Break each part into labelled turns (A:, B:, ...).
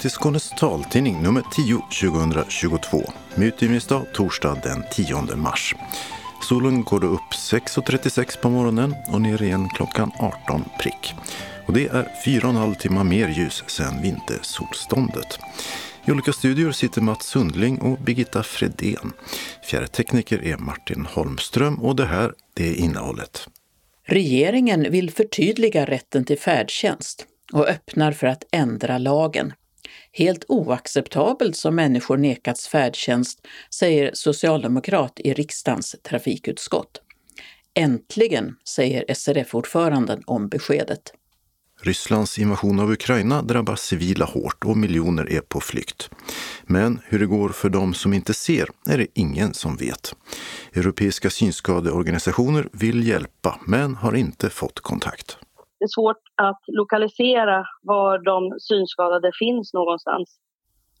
A: Till Skånes taltidning nummer 10 2022 med utgivningsdag torsdag den 10 mars. Solen går då upp 6.36 på morgonen och ner igen klockan 18 prick. Och det är 4,5 timmar mer ljus sedan vintersolståndet. I olika studior sitter Mats Sundling och Birgitta Fredén. Fjärrtekniker är Martin Holmström och det här, det är innehållet.
B: Regeringen vill förtydliga rätten till färdtjänst och öppnar för att ändra lagen. Helt oacceptabelt som människor nekats färdtjänst, säger socialdemokrat i riksdagens trafikutskott. Äntligen, säger SRF-ordföranden om beskedet.
A: Rysslands invasion av Ukraina drabbar civila hårt och miljoner är på flykt. Men hur det går för dem som inte ser är det ingen som vet. Europeiska synskadeorganisationer vill hjälpa men har inte fått kontakt.
C: Det är svårt att lokalisera var de synskadade finns någonstans.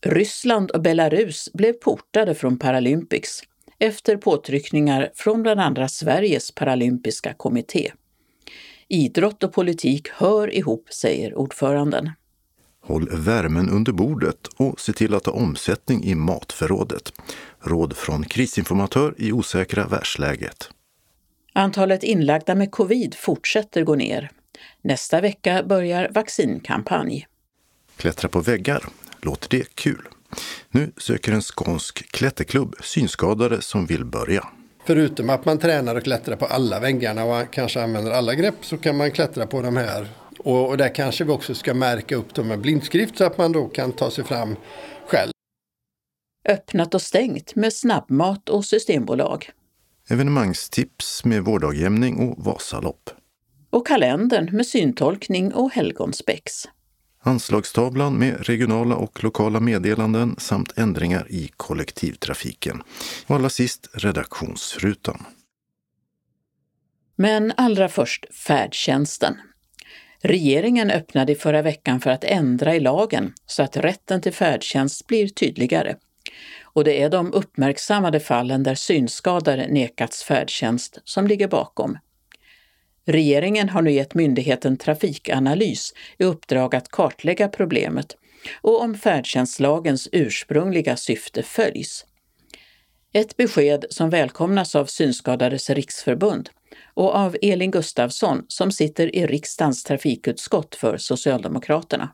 B: Ryssland och Belarus blev portade från Paralympics efter påtryckningar från bland andra Sveriges paralympiska kommitté. Idrott och politik hör ihop, säger ordföranden.
A: Håll värmen under bordet och se till att ha omsättning i matförrådet. Råd från krisinformatör i osäkra världsläget.
B: Antalet inlagda med covid fortsätter gå ner. Nästa vecka börjar vaccinkampanj.
A: Klättra på väggar, låter det kul? Nu söker en skånsk klätterklubb synskadade som vill börja.
D: Förutom att man tränar och klättrar på alla väggarna och kanske använder alla grepp så kan man klättra på de här. Och, och där kanske vi också ska märka upp dem med blindskrift så att man då kan ta sig fram själv.
B: Öppnat och stängt med snabbmat och systembolag.
A: Evenemangstips med vårdagjämning och Vasalopp.
B: Och kalendern med syntolkning och helgonspex.
A: Anslagstavlan med regionala och lokala meddelanden samt ändringar i kollektivtrafiken. Och allra sist redaktionsrutan.
B: Men allra först färdtjänsten. Regeringen öppnade i förra veckan för att ändra i lagen så att rätten till färdtjänst blir tydligare. Och det är de uppmärksammade fallen där synskadade nekats färdtjänst som ligger bakom. Regeringen har nu gett myndigheten Trafikanalys i uppdrag att kartlägga problemet och om färdtjänstlagens ursprungliga syfte följs. Ett besked som välkomnas av Synskadades riksförbund och av Elin Gustafsson som sitter i riksdagens trafikutskott för Socialdemokraterna.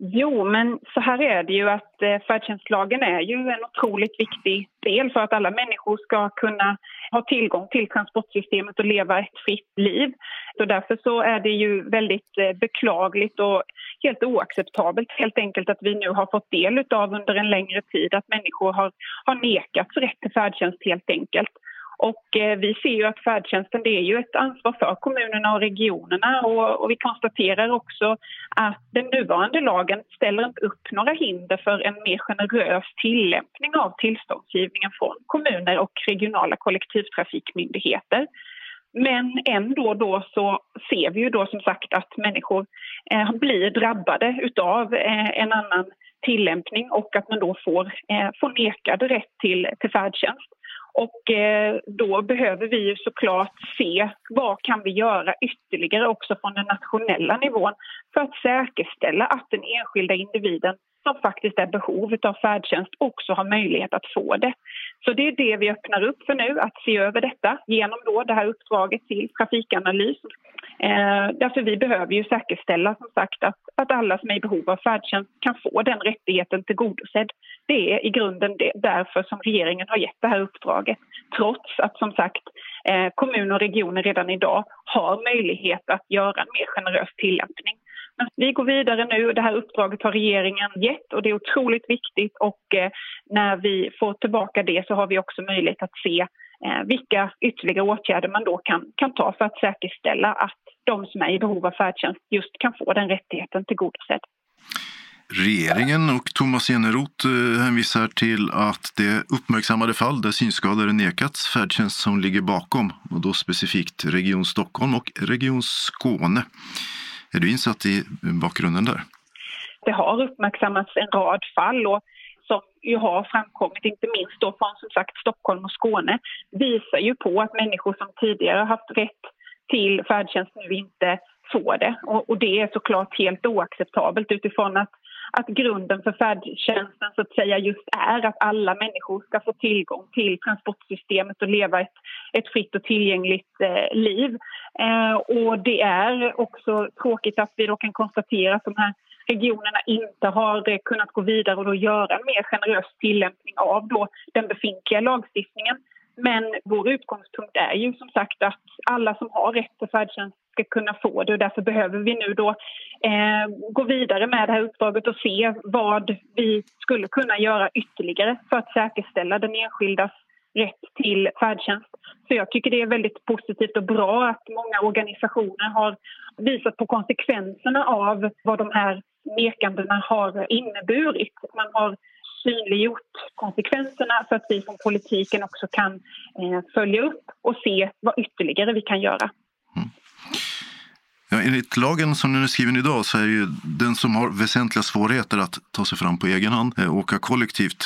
E: Jo, men så här är det ju att eh, färdtjänstlagen är ju en otroligt viktig del för att alla människor ska kunna ha tillgång till transportsystemet och leva ett fritt liv. Så därför så är det ju väldigt eh, beklagligt och helt oacceptabelt helt enkelt att vi nu har fått del av under en längre tid att människor har, har nekats rätt till färdtjänst helt enkelt. Och eh, vi ser ju att färdtjänsten det är ju ett ansvar för kommunerna och regionerna och, och, vi konstaterar också att den nuvarande lagen ställer inte upp några hinder för en mer generös tillämpning av tillståndsgivningen från kommuner och regionala kollektivtrafikmyndigheter. Men ändå då så ser vi ju då som sagt att människor eh, blir drabbade utav eh, en annan tillämpning och att man då får, eh, får nekad rätt till, till färdtjänst. Och eh, då behöver vi ju såklart se vad kan vi göra ytterligare också från den nationella nivån för att säkerställa att den enskilda individen som faktiskt är behov av färdtjänst också har möjlighet att få det. Så det är det vi öppnar upp för nu, att se över detta genom då det här uppdraget till Trafikanalys. Eh, därför vi behöver ju säkerställa som sagt att, att alla som är i behov av färdtjänst kan få den rättigheten tillgodosedd. Det är i grunden det, därför som regeringen har gett det här uppdraget. Trots att som sagt eh, kommuner och regioner redan idag har möjlighet att göra en mer generös tillämpning. Men vi går vidare nu det här uppdraget har regeringen gett och det är otroligt viktigt och eh, när vi får tillbaka det så har vi också möjlighet att se eh, vilka ytterligare åtgärder man då kan, kan ta för att säkerställa att de som är i behov av färdtjänst just kan få den rättigheten tillgodosedd.
A: Regeringen och Thomas Eneroth eh, hänvisar till att det uppmärksammade fall där synskadade nekats färdtjänst som ligger bakom och då specifikt Region Stockholm och Region Skåne. Är du insatt i bakgrunden där?
E: Det har uppmärksammats en rad fall och som ju har framkommit, inte minst då från som sagt Stockholm och Skåne, visar ju på att människor som tidigare haft rätt till färdtjänst nu inte får det. Och, och det är såklart helt oacceptabelt utifrån att att grunden för färdtjänsten så att säga just är att alla människor ska få tillgång till transportsystemet och leva ett, ett fritt och tillgängligt eh, liv. Eh, och det är också tråkigt att vi då kan konstatera att de här regionerna inte har eh, kunnat gå vidare och då göra en mer generös tillämpning av då den befintliga lagstiftningen. Men vår utgångspunkt är ju som sagt att alla som har rätt till färdtjänst ska kunna få det och därför behöver vi nu då eh, gå vidare med det här uppdraget och se vad vi skulle kunna göra ytterligare för att säkerställa den enskildas rätt till färdtjänst. Så jag tycker det är väldigt positivt och bra att många organisationer har visat på konsekvenserna av vad de här nekandena har inneburit. Man har synliggjort konsekvenserna så att vi från politiken också kan eh, följa upp och se vad ytterligare vi kan göra. Mm.
A: Ja, enligt lagen som den är skriven idag så är ju den som har väsentliga svårigheter att ta sig fram på egen hand, eh, åka kollektivt,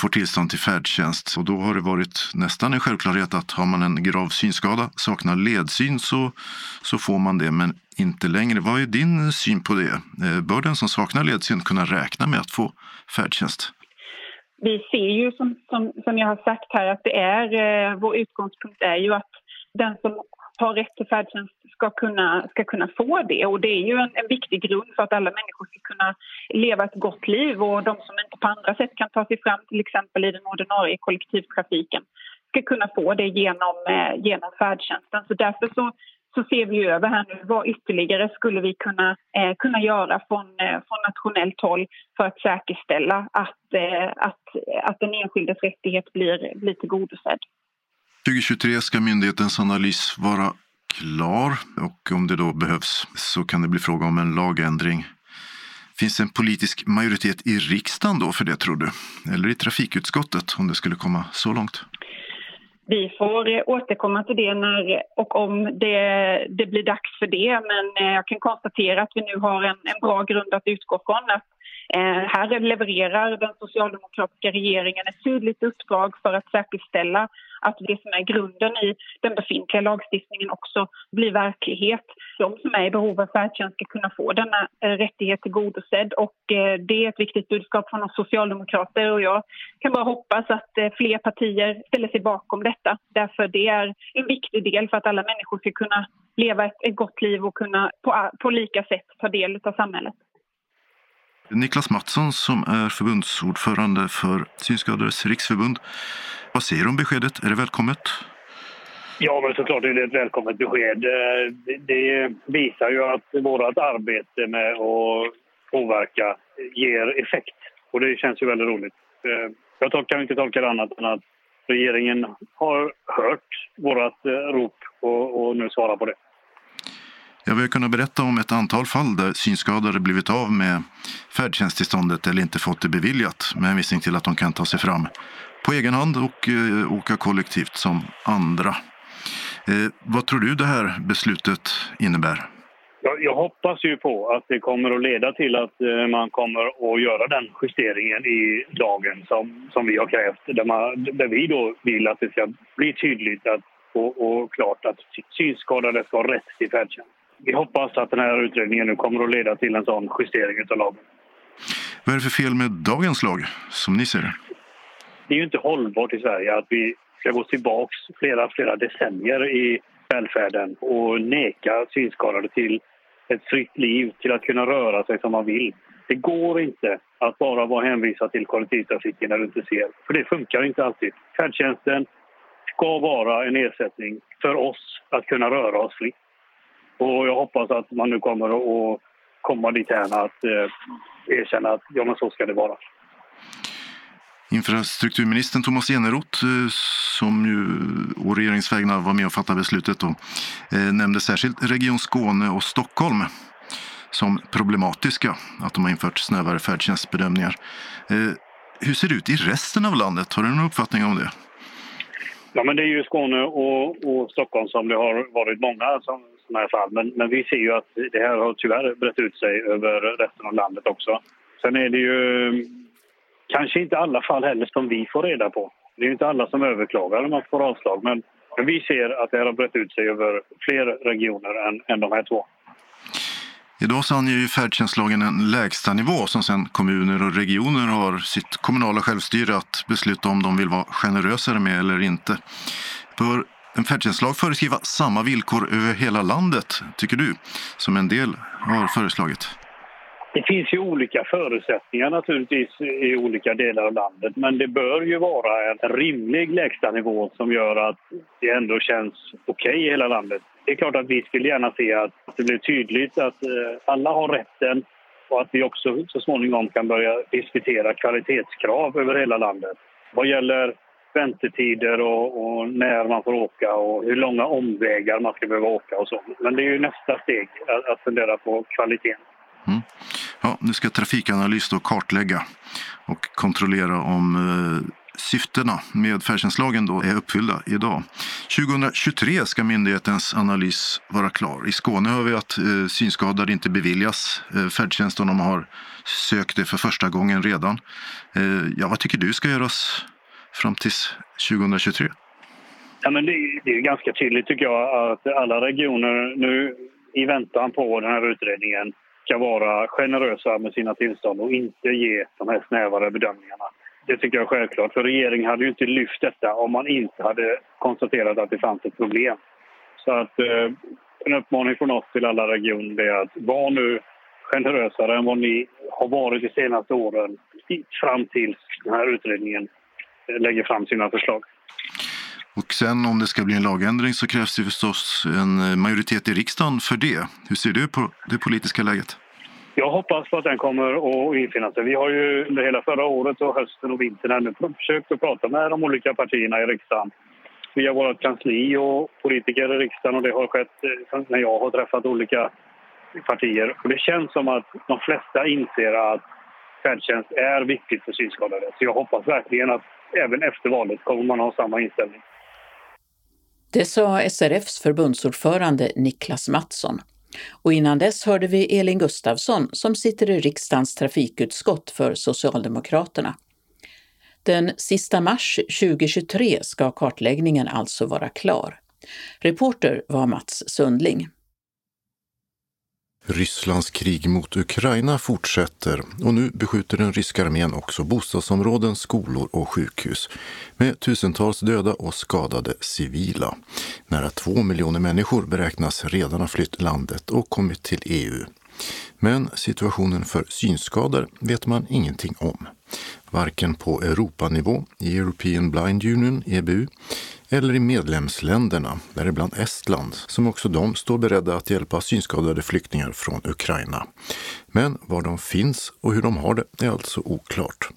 A: får tillstånd till färdtjänst. Och då har det varit nästan en självklarhet att har man en grav synskada, saknar ledsyn, så, så får man det. Men inte längre. Vad är din syn på det? Eh, bör den som saknar ledsyn kunna räkna med att få färdtjänst?
E: Vi ser ju som, som, som jag har sagt här att det är, eh, vår utgångspunkt är ju att den som har rätt till färdtjänst ska kunna, ska kunna få det. Och det är ju en, en, viktig grund för att alla människor ska kunna leva ett gott liv och de som inte på andra sätt kan ta sig fram till exempel i den ordinarie kollektivtrafiken ska kunna få det genom, eh, genom färdtjänsten. Så därför så så ser vi över här nu vad ytterligare skulle vi kunna, eh, kunna göra från, eh, från nationellt håll för att säkerställa att, eh, att, att den enskildes rättighet blir, blir tillgodosedd.
A: 2023 ska myndighetens analys vara klar och om det då behövs så kan det bli fråga om en lagändring. Finns det en politisk majoritet i riksdagen då för det tror du? Eller i trafikutskottet om det skulle komma så långt?
E: Vi får eh, återkomma till det när och om det, det blir dags för det. Men eh, jag kan konstatera att vi nu har en, en bra grund att utgå från. Att Eh, här levererar den socialdemokratiska regeringen ett tydligt uppdrag för att säkerställa att det som är grunden i den befintliga lagstiftningen också blir verklighet. De som är i behov av färdtjänst ska kunna få denna eh, rättighet tillgodosedd och eh, det är ett viktigt budskap från oss socialdemokrater och jag kan bara hoppas att fler partier ställer sig bakom detta därför det är en viktig del för att alla människor ska kunna leva ett, ett gott liv och kunna på, på lika sätt ta del av samhället.
A: Niklas Mattsson som är förbundsordförande för Synskadades riksförbund. Vad säger du om beskedet? Är det välkommet?
F: Ja, men såklart är det ett välkommet besked. Eh, det visar ju att vårt arbete med att påverka ger effekt. Och det känns ju väldigt roligt. Eh, jag kan inte tolka det annat än att regeringen har hört vårt eh, rop och, och nu svarar på det.
A: Ja, vi har kunnat berätta om ett antal fall där synskadade blivit av med färdtjänsttillståndet eller inte fått det beviljat med hänvisning till att de kan ta sig fram på egen hand och eh, åka kollektivt som andra. Eh, vad tror du det här beslutet innebär?
F: Jag, jag hoppas ju på att det kommer att leda till att eh, man kommer att göra den justeringen i lagen som, som vi har krävt. Där, man, där vi då vill att det ska bli tydligt att, och, och klart att synskadade ska ha rätt till färdtjänst vi hoppas att den här utredningen nu kommer att leda till en sån justering av lagen.
A: Vad är det för fel med dagens lag, som ni ser det?
F: Det är ju inte hållbart i Sverige att vi ska gå tillbaks flera, flera decennier i välfärden och neka synskadade till ett fritt liv, till att kunna röra sig som man vill. Det går inte att bara vara hänvisad till kollektivtrafiken när du inte ser. För det funkar inte alltid. Färdtjänsten ska vara en ersättning för oss att kunna röra oss fritt. Och jag hoppas att man nu kommer att komma dit här att eh, erkänna att ja, men så ska det vara.
A: Infrastrukturministern Tomas Eneroth, eh, som ju å regeringens vägnar var med och fattade beslutet, då, eh, nämnde särskilt Region Skåne och Stockholm som problematiska, att de har infört snävare färdtjänstbedömningar. Eh, hur ser det ut i resten av landet? Har du någon uppfattning om det?
F: Ja, men det är ju Skåne och, och Stockholm som det har varit många som, sådana här fall. Men, men vi ser ju att det här har tyvärr brett ut sig över resten av landet också. Sen är det ju mm, kanske inte alla fall heller som vi får reda på. Det är ju inte alla som överklagar om man får avslag. Men, men vi ser att det här har brett ut sig över fler regioner än, än de här två.
A: Idag så anger ju färdtjänstlagen en lägsta nivå som sen kommuner och regioner har sitt kommunala självstyre att besluta om de vill vara generösare med eller inte. Bör en färdtjänstlag föreskriva samma villkor över hela landet, tycker du, som en del har föreslagit?
F: Det finns ju olika förutsättningar naturligtvis i olika delar av landet men det bör ju vara en rimlig lägstanivå som gör att det ändå känns okej okay i hela landet. Det är klart att vi skulle gärna se att det blir tydligt att eh, alla har rätten och att vi också så småningom kan börja diskutera kvalitetskrav över hela landet. Vad gäller väntetider och, och, när man får åka och hur långa omvägar man ska behöva åka och så. Men det är ju nästa steg att, att fundera på kvaliteten.
A: Mm. Ja, nu ska Trafikanalys då kartlägga och kontrollera om eh, syftena med färdtjänstlagen då är uppfyllda idag. 2023 ska myndighetens analys vara klar. I Skåne hör vi att eh, synskadade inte beviljas eh, färdtjänst om de har sökt det för första gången redan. Eh, ja, vad tycker du ska göras fram till 2023?
F: Ja, men det, det är ganska tydligt tycker jag att alla regioner nu i väntan på den här utredningen ska vara generösa med sina tillstånd och inte ge de här snävare bedömningarna. Det tycker jag är självklart, för regeringen hade ju inte lyft detta om man inte hade konstaterat att det fanns ett problem. Så att eh, en uppmaning från oss till alla regioner är att var nu generösare än vad ni har varit de senaste åren fram till den här utredningen lägger fram sina förslag.
A: Och sen om det ska bli en lagändring så krävs det förstås en majoritet i riksdagen för det. Hur ser du på det politiska läget?
F: Jag hoppas på att den kommer att infinna sig. Vi har ju under hela förra året och hösten och vintern försökt att prata med de olika partierna i riksdagen via vårt kansli och politiker i riksdagen och det har skett eh, när jag har träffat olika partier. Och det känns som att de flesta inser att färdtjänst är viktigt för synskadade. Så jag hoppas verkligen att även efter valet kommer man ha samma inställning.
B: Det sa SRFs förbundsordförande Niklas Mattsson. Och innan dess hörde vi Elin Gustafsson som sitter i riksdagens trafikutskott för Socialdemokraterna. Den sista mars 2023 ska kartläggningen alltså vara klar. Reporter var Mats Sundling.
A: Rysslands krig mot Ukraina fortsätter och nu beskjuter den ryska armén också bostadsområden, skolor och sjukhus med tusentals döda och skadade civila. Nära två miljoner människor beräknas redan ha flytt landet och kommit till EU. Men situationen för synskador vet man ingenting om. Varken på Europanivå, i European Blind Union, EBU, eller i medlemsländerna, däribland Estland, som också de står beredda att hjälpa synskadade flyktingar från Ukraina. Men var de finns och hur de har det är alltså oklart.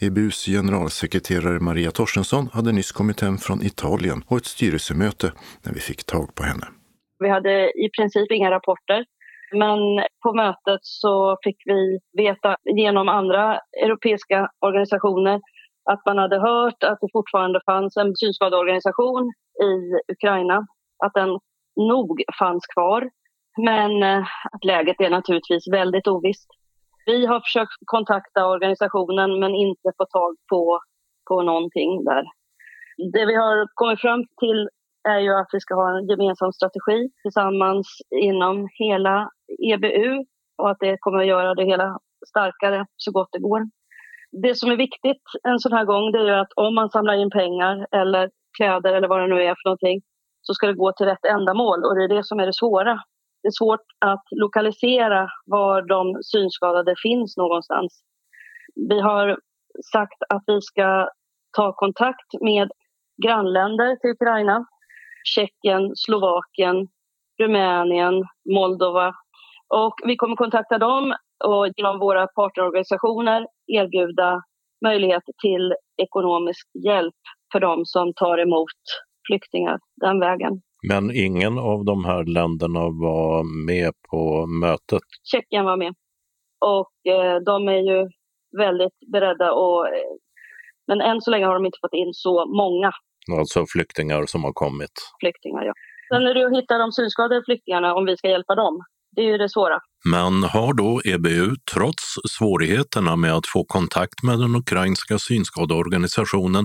A: EBUs generalsekreterare Maria Torstensson hade nyss kommit hem från Italien och ett styrelsemöte när vi fick tag på henne.
C: Vi hade i princip inga rapporter, men på mötet så fick vi veta genom andra europeiska organisationer att man hade hört att det fortfarande fanns en synskadeorganisation i Ukraina, att den nog fanns kvar. Men eh, att läget är naturligtvis väldigt ovisst. Vi har försökt kontakta organisationen men inte fått tag på, på någonting där. Det vi har kommit fram till är ju att vi ska ha en gemensam strategi tillsammans inom hela EBU och att det kommer att göra det hela starkare så gott det går det som är viktigt en sån här gång det är att om man samlar in pengar eller kläder eller vad det nu är för någonting så ska det gå till rätt ändamål och det är det som är det svåra. Det är svårt att lokalisera var de synskadade finns någonstans. Vi har sagt att vi ska ta kontakt med grannländer till Ukraina. Tjeckien, Slovakien, Rumänien, Moldova. Och vi kommer kontakta dem och genom våra partnerorganisationer erbjuda möjlighet till ekonomisk hjälp för de som tar emot flyktingar den vägen.
G: Men ingen av de här länderna var med på mötet?
C: Tjeckien var med. Och eh, de är ju väldigt beredda och eh, men än så länge har de inte fått in så många.
G: Alltså flyktingar som har kommit?
C: Flyktingar, ja. Sen är det att hitta de synskadade flyktingarna om vi ska hjälpa dem. Det är ju det svåra.
G: Men har då EBU, trots svårigheterna med att få kontakt med den ukrainska synskadeorganisationen,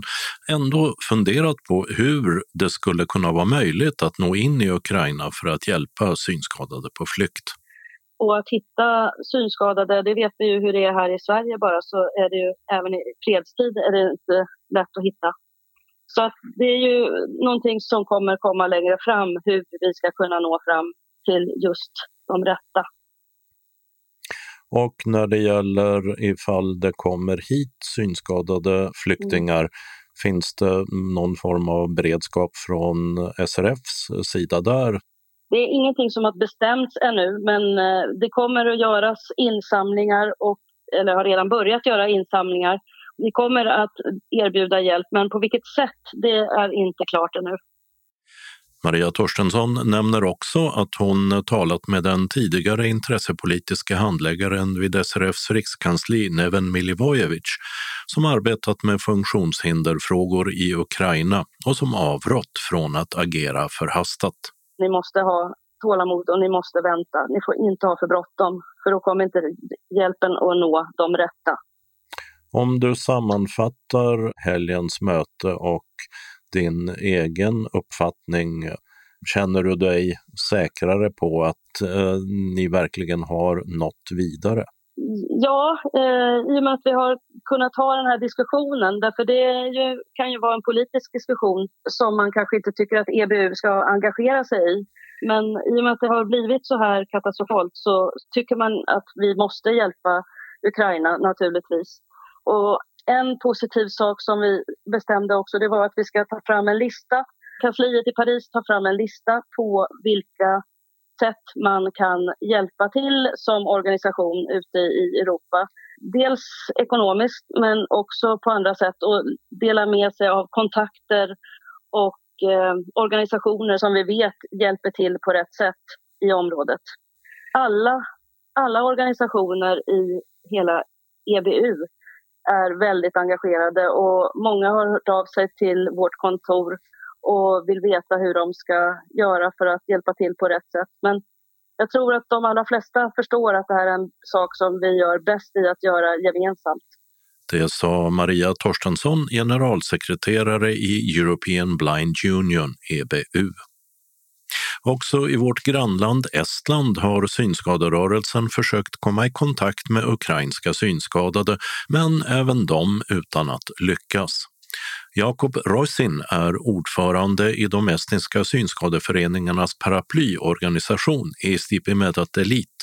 G: ändå funderat på hur det skulle kunna vara möjligt att nå in i Ukraina för att hjälpa synskadade på flykt?
C: Och att hitta synskadade, det vet vi ju hur det är här i Sverige bara, så är det ju även i fredstid är det inte lätt att hitta. Så att det är ju någonting som kommer komma längre fram, hur vi ska kunna nå fram till just de rätta.
G: Och när det gäller ifall det kommer hit synskadade flyktingar, mm. finns det någon form av beredskap från SRFs sida där?
C: Det är ingenting som har bestämts ännu, men eh, det kommer att göras insamlingar och, eller har redan börjat göra insamlingar. Vi kommer att erbjuda hjälp, men på vilket sätt, det är inte klart ännu.
G: Maria Torstensson nämner också att hon talat med den tidigare intressepolitiska handläggaren vid SRFs rikskansli Neven Milivojevic som arbetat med funktionshinderfrågor i Ukraina och som avrått från att agera förhastat.
C: Ni måste ha tålamod och ni måste vänta. Ni får inte ha för bråttom för då kommer inte hjälpen att nå de rätta.
G: Om du sammanfattar helgens möte och din egen uppfattning? Känner du dig säkrare på att eh, ni verkligen har nått vidare?
C: Ja, eh, i och med att vi har kunnat ha den här diskussionen. Därför det ju, kan ju vara en politisk diskussion som man kanske inte tycker att EBU ska engagera sig i. Men i och med att det har blivit så här katastrofalt så tycker man att vi måste hjälpa Ukraina naturligtvis. Och en positiv sak som vi bestämde också det var att vi ska ta fram en lista. Kansliet i Paris tar fram en lista på vilka sätt man kan hjälpa till som organisation ute i Europa. Dels ekonomiskt men också på andra sätt och dela med sig av kontakter och eh, organisationer som vi vet hjälper till på rätt sätt i området. Alla, alla organisationer i hela EBU är väldigt engagerade och många har hört av sig till vårt kontor och vill veta hur de ska göra för att hjälpa till på rätt sätt. Men jag tror att de allra flesta förstår att det här är en sak som vi gör bäst i att göra gemensamt.
G: Det sa Maria Torstensson, generalsekreterare i European Blind Union, EBU. Också i vårt grannland Estland har synskaderörelsen försökt komma i kontakt med ukrainska synskadade, men även de utan att lyckas. Jakob Roisin är ordförande i de estniska synskadeföreningarnas paraplyorganisation Estipi Medat Elit,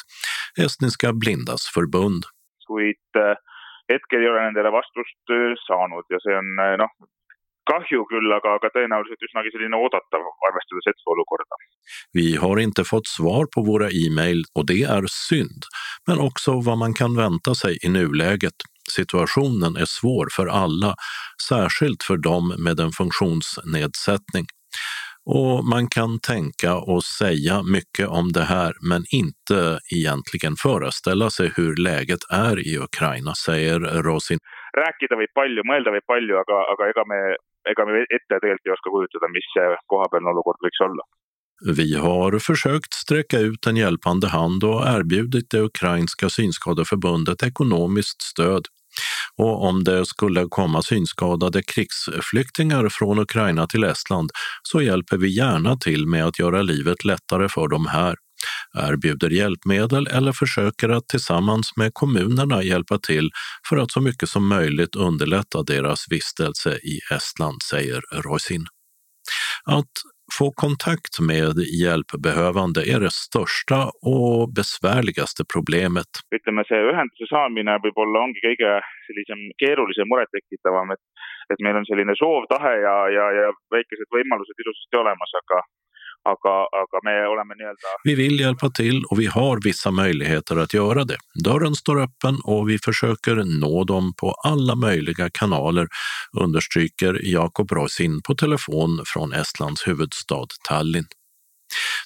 G: Estniska blindas förbund.
H: kuid eh, hetkel ei ole nendele vastust eh, saanud ja see on noh, eh, kahju küll, aga, aga tõenäoliselt üsnagi selline oodatav, arvestades hetkeolukorda.
G: Vi har inte fått svar på våra e-mail och det är synd, men också vad man kan vänta sig i nuläget. Situationen är svår för alla, särskilt för dem med en funktionsnedsättning. Och man kan tänka och säga mycket om det här men inte egentligen föreställa sig hur läget är i Ukraina, säger Rosin.
H: rääkida võib palju, mõelda võib palju, aga, aga ega me ega me ette tegelikult ei oska kujutada, mis see kohapealne olukord võiks olla.
G: Vi har försökt sträcka ut en hjälpande hand och erbjudit det ukrainska synskadeförbundet ekonomiskt stöd. Och om det skulle komma synskadade krigsflyktingar från Ukraina till Estland så hjälper vi gärna till med att göra livet lättare för dem här erbjuder hjälpmedel eller försöker att tillsammans med kommunerna hjälpa till för att så mycket som möjligt underlätta deras vistelse i Estland, säger Roisin. Att få kontakt med hjälpbehövande är det största och besvärligaste problemet.
H: ütleme, see ühenduse saamine võib-olla ongi kõige sellisem keerulisem, murettekitavam, et, et meil on selline soov, tahe ja, ja, ja väikesed võimalused ilusasti olemas, aga
G: vi vill hjälpa till och vi har vissa möjligheter att göra det. Dörren står öppen och vi försöker nå dem på alla möjliga kanaler, understryker Jakob Roisin på telefon från Estlands huvudstad Tallinn.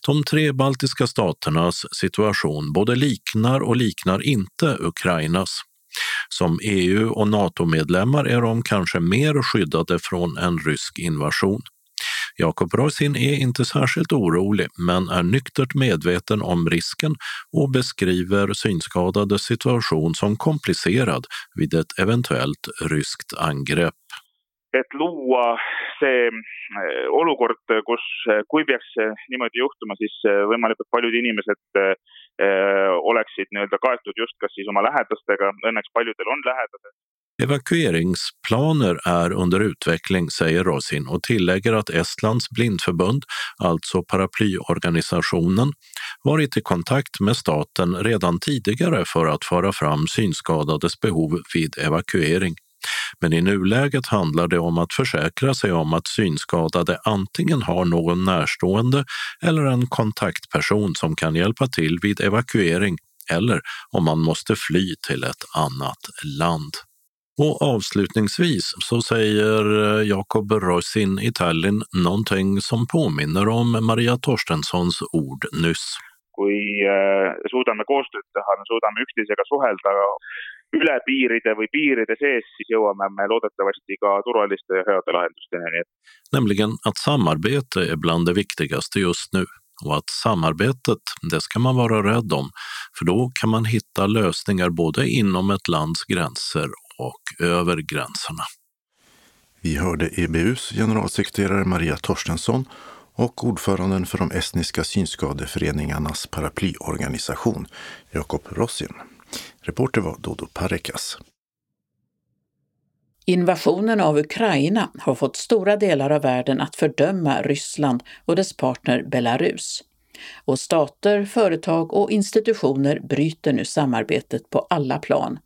G: De tre baltiska staternas situation både liknar och liknar inte Ukrainas. Som EU och NATO-medlemmar är de kanske mer skyddade från en rysk invasion. Jakob Roisin är inte särskilt orolig men är nyktert medveten om risken och beskriver synskadades situation som komplicerad vid ett eventuellt ryskt angrepp.
H: et luua see eh, olukord, kus eh, kui peaks niimoodi juhtuma, siis eh, võimalikult paljud inimesed oleksid nii-öelda kaetud just kas siis oma lähedastega, õnneks paljudel on lähedased.
G: Evakueringsplaner är under utveckling, säger Rosin och tillägger att Estlands blindförbund, alltså paraplyorganisationen, varit i kontakt med staten redan tidigare för att föra fram synskadades behov vid evakuering. Men i nuläget handlar det om att försäkra sig om att synskadade antingen har någon närstående eller en kontaktperson som kan hjälpa till vid evakuering eller om man måste fly till ett annat land. Och avslutningsvis så säger eh, Jakob Roisin i Tallinn någonting som påminner om Maria Torstenssons ord nyss.
H: kui äh, suudame koostööd teha, me suudame üksteisega suhelda üle piiride või piiride sees, siis jõuame me loodetavasti ka turvaliste ja heade lahendusteni.
G: Nämligen att samarbete är bland det viktigaste just nu och att samarbetet, det ska man vara rädd om, för då kan man hitta lösningar både inom ett lands gränser och över gränserna.
A: Vi hörde EBUs generalsekreterare Maria Torstensson och ordföranden för de estniska synskadeföreningarnas paraplyorganisation, Jakob Rossin. Reporter var Dodo Parekas.
B: Invasionen av Ukraina har fått stora delar av världen att fördöma Ryssland och dess partner Belarus. Och stater, företag och institutioner bryter nu samarbetet på alla plan.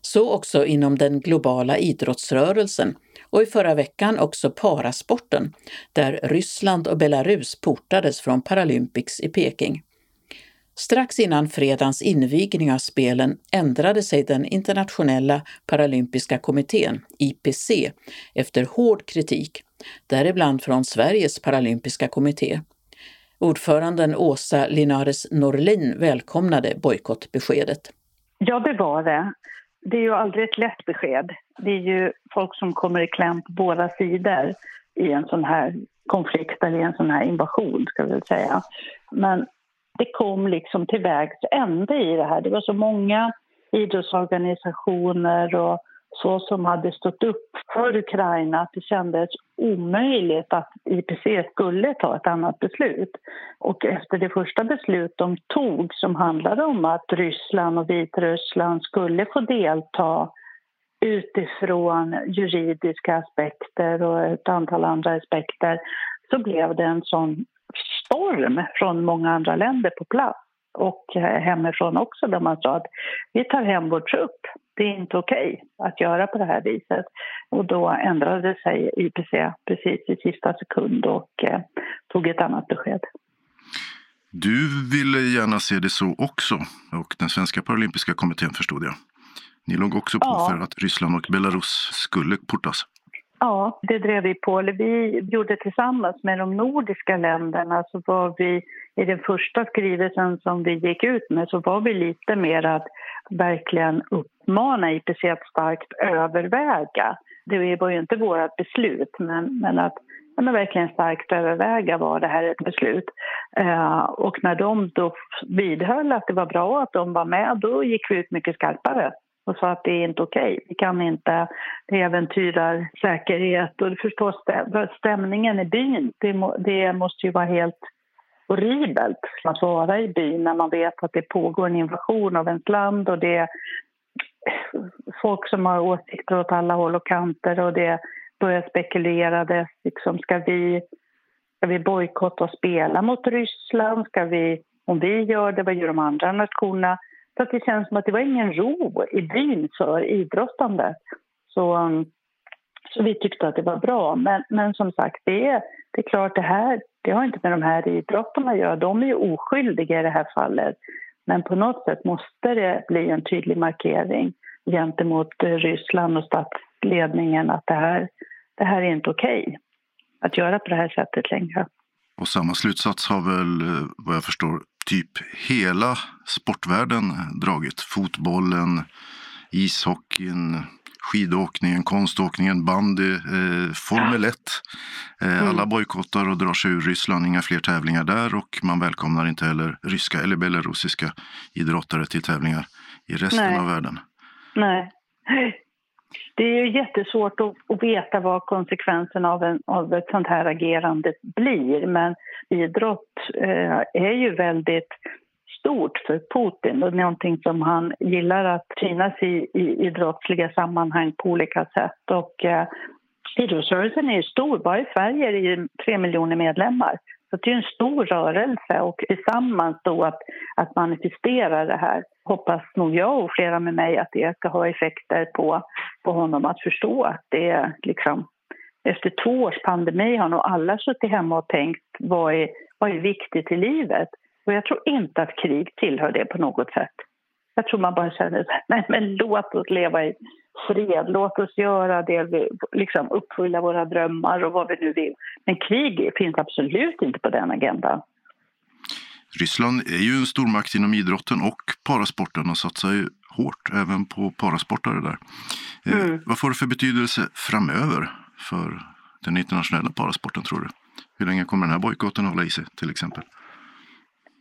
B: Så också inom den globala idrottsrörelsen och i förra veckan också parasporten, där Ryssland och Belarus portades från Paralympics i Peking. Strax innan fredagens invigning av spelen ändrade sig den internationella paralympiska kommittén, IPC, efter hård kritik, däribland från Sveriges paralympiska kommitté. Ordföranden Åsa Linares Norlin välkomnade bojkottbeskedet.
I: Ja, det var det. Det är ju aldrig ett lätt besked. Det är ju folk som kommer i kläm på båda sidor i en sån här konflikt eller i en sån här invasion, ska vi säga. Men det kom liksom till vägs ände i det här. Det var så många idrottsorganisationer och så som hade stått upp för Ukraina att det kändes omöjligt att IPC skulle ta ett annat beslut. Och efter det första beslut de tog som handlade om att Ryssland och Vitryssland skulle få delta utifrån juridiska aspekter och ett antal andra aspekter så blev det en sån storm från många andra länder på plats och hemifrån också där man sa att vi tar hem vår trupp. Det är inte okej okay att göra på det här viset. Och då ändrade sig IPC precis i sista sekund och eh, tog ett annat besked.
A: Du ville gärna se det så också och den svenska paralympiska kommittén förstod jag. Ni låg också på ja. för att Ryssland och Belarus skulle portas.
I: Ja, det drev vi på. Eller vi gjorde tillsammans med de nordiska länderna så var vi i den första skrivelsen som vi gick ut med så var vi lite mer att verkligen uppmana IPC att starkt överväga. Det var ju inte vårt beslut, men, men att men verkligen starkt överväga var det här ett beslut. Eh, och när de då vidhöll att det var bra att de var med, då gick vi ut mycket skarpare och sa att det är inte okej. Okay. Vi kan inte, det äventyrar säkerhet och förstås stämningen i byn. Det, må, det måste ju vara helt horribelt att vara i byn när man vet att det pågår en invasion av ens land och det är folk som har åsikter åt alla håll och kanter och det börjar spekuleras. Liksom, ska vi, ska vi bojkotta och spela mot Ryssland? Ska vi, om vi gör det, vad gör de andra nationerna? Så att det känns som att det var ingen ro i byn för idrottande. Så, um, så vi tyckte att det var bra. Men, men som sagt, det är, det är klart det här det har inte med de här idrottarna att göra. De är ju oskyldiga i det här fallet. Men på något sätt måste det bli en tydlig markering gentemot eh, Ryssland och statsledningen att det här, det här är inte okej okay att göra på det här sättet längre.
A: Och samma slutsats har väl, eh, vad jag förstår, typ hela sportvärlden dragit. Fotbollen, ishockeyn, skidåkningen, konståkningen, bandy, eh, Formel 1. Eh, mm. Alla bojkottar och drar sig ur Ryssland, inga fler tävlingar där och man välkomnar inte heller ryska eller belarusiska idrottare till tävlingar i resten Nej. av världen.
I: Nej. Det är ju jättesvårt att, att veta vad konsekvenserna av, en, av ett sånt här agerande blir men idrott eh, är ju väldigt stort för Putin och någonting som han gillar att synas i, i idrottsliga sammanhang på olika sätt. Och, eh, idrottsrörelsen är ju stor, bara i Sverige är det ju tre miljoner medlemmar. Så det är en stor rörelse och tillsammans då att, att manifestera det här hoppas nog jag och flera med mig att det ska ha effekter på, på honom att förstå att det är liksom efter två års pandemi har nog alla suttit hemma och tänkt vad är, vad är viktigt i livet? Och jag tror inte att krig tillhör det på något sätt. Jag tror man bara känner nej men låt oss leva i fred, låt oss göra det, vi, liksom uppfylla våra drömmar och vad vi nu vill. Men krig finns absolut inte på den agendan.
A: Ryssland är ju en stormakt inom idrotten och parasporten och satsar ju hårt även på parasportare där. Eh, mm. vad får det för betydelse framöver för den internationella parasporten tror du? Hur länge kommer den här bojkotten hålla i sig till exempel?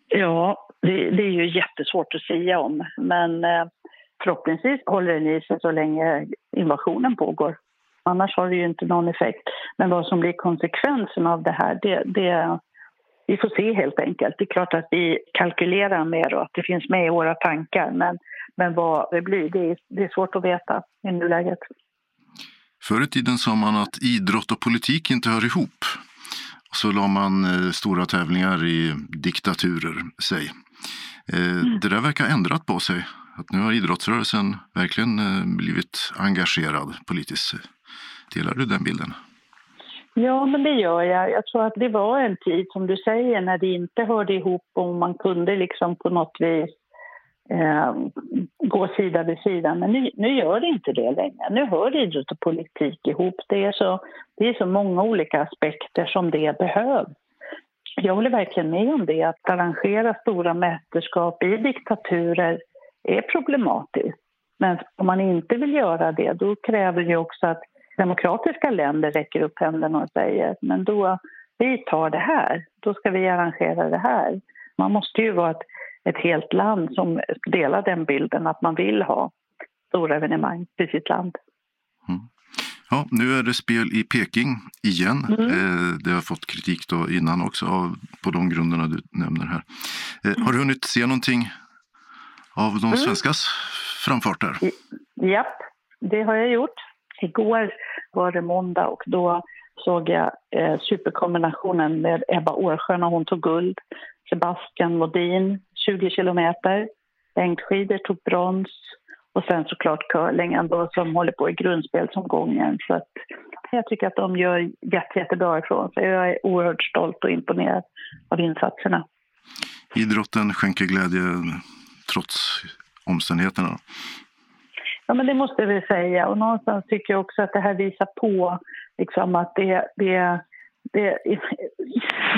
I: Ja, det, det, är ju jättesvårt att säga om. Men eh, förhoppningsvis håller den i sig så länge invasionen pågår. Annars har det ju inte någon effekt. Men vad som blir konsekvensen av det här, det, det, vi får se helt enkelt. Det är klart att vi kalkylerar med och att det finns med i våra tankar. Men, men vad det blir, det är, det är svårt att veta i nuläget.
A: Förr i tiden sa man att idrott och politik inte hör ihop. Så la man eh, stora tävlingar i diktaturer, säg. Eh, mm. Det där verkar ha ändrat på sig. Att nu har idrottsrörelsen verkligen eh, blivit engagerad politiskt. Delar du den bilden?
I: Ja, men det gör jag. Jag tror att det var en tid, som du säger, när det inte hörde ihop och man kunde liksom på något vis eh, gå sida vid sida. Men nu, nu gör det inte det längre. Nu hör idrott och politik ihop. Det är, så, det är så många olika aspekter som det behövs. Jag håller verkligen med om det. Att arrangera stora mästerskap i diktaturer är problematiskt. Men om man inte vill göra det, då kräver det också att demokratiska länder räcker upp händerna och säger men då, vi tar det här, då ska vi arrangera det här. Man måste ju vara ett, ett helt land som delar den bilden att man vill ha stora evenemang i sitt land.
A: Mm. Ja, nu är det spel i Peking igen. Mm. Eh, det har fått kritik då innan också av, på de grunderna du nämner här. Eh, har du hunnit se någonting av de mm. svenskas framfarter?
I: Japp, det har jag gjort. Igår var det måndag och då såg jag eh, superkombinationen med Ebba Årsjö när hon tog guld. Sebastian Modin, 20 kilometer. Längdskidor tog brons. Och sen såklart curlingen då, som håller på i grundspelsomgången. Så att jag tycker att de gör jätte, jättebra ifrån sig. Jag är oerhört stolt och imponerad av insatserna.
A: Idrotten skänker glädje trots omständigheterna?
I: Ja, men det måste vi säga. Och någonstans tycker jag också att det här visar på liksom, att det, det, det,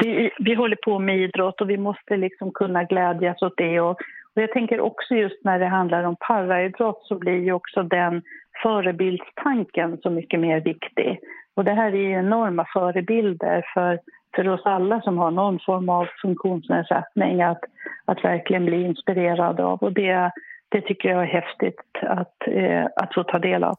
I: vi, vi håller på med idrott och vi måste liksom kunna glädjas åt det. Och, och jag tänker också just när det handlar om paraidrott så blir ju också den förebildstanken så mycket mer viktig. Och det här är enorma förebilder för, för oss alla som har någon form av funktionsnedsättning att, att verkligen bli inspirerad av. Och det, det tycker jag är häftigt att, eh, att få ta del av.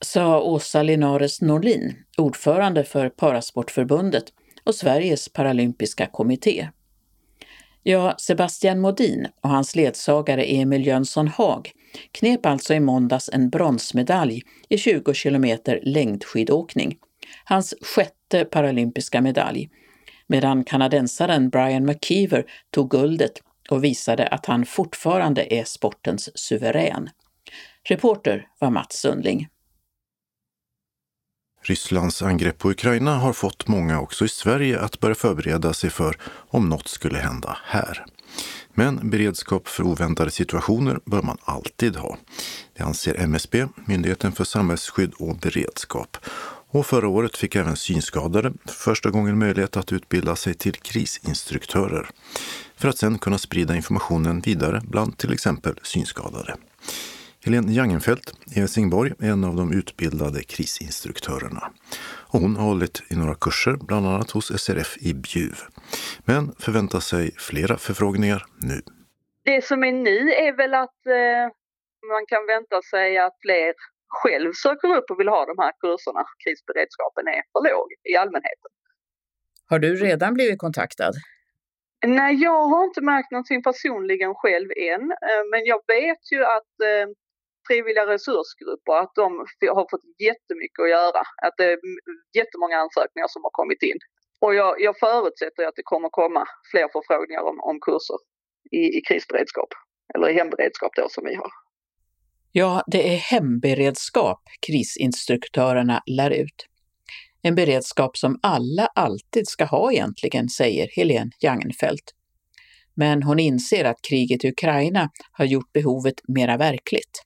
B: Sa Åsa Linares Norlin, ordförande för Parasportförbundet och Sveriges paralympiska kommitté. Ja, Sebastian Modin och hans ledsagare Emil Jönsson Haag knep alltså i måndags en bronsmedalj i 20 kilometer längdskidåkning, hans sjätte paralympiska medalj, medan kanadensaren Brian McKeever tog guldet och visade att han fortfarande är sportens suverän. Reporter var Mats Sundling.
A: Rysslands angrepp på Ukraina har fått många också i Sverige att börja förbereda sig för om något skulle hända här. Men beredskap för oväntade situationer bör man alltid ha. Det anser MSB, Myndigheten för samhällsskydd och beredskap. Och förra året fick även synskadade för första gången möjlighet att utbilda sig till krisinstruktörer för att sedan kunna sprida informationen vidare bland till exempel synskadade. Helene Jangenfelt i Helsingborg är en av de utbildade krisinstruktörerna. Och hon har hållit i några kurser, bland annat hos SRF i Bjuv. Men förväntar sig flera förfrågningar nu.
J: Det som är nu är väl att eh, man kan vänta sig att fler själv söker upp och vill ha de här kurserna. Krisberedskapen är för låg i allmänheten.
B: Har du redan blivit kontaktad?
J: Nej, jag har inte märkt någonting personligen själv än, eh, men jag vet ju att eh, frivilliga resursgrupper, att de har fått jättemycket att göra. Att det är jättemånga ansökningar som har kommit in. Och jag, jag förutsätter att det kommer komma fler förfrågningar om, om kurser i, i krisberedskap, eller i hemberedskap då som vi har.
B: Ja, det är hemberedskap krisinstruktörerna lär ut. En beredskap som alla alltid ska ha egentligen, säger Helene Jangenfelt. Men hon inser att kriget i Ukraina har gjort behovet mera verkligt.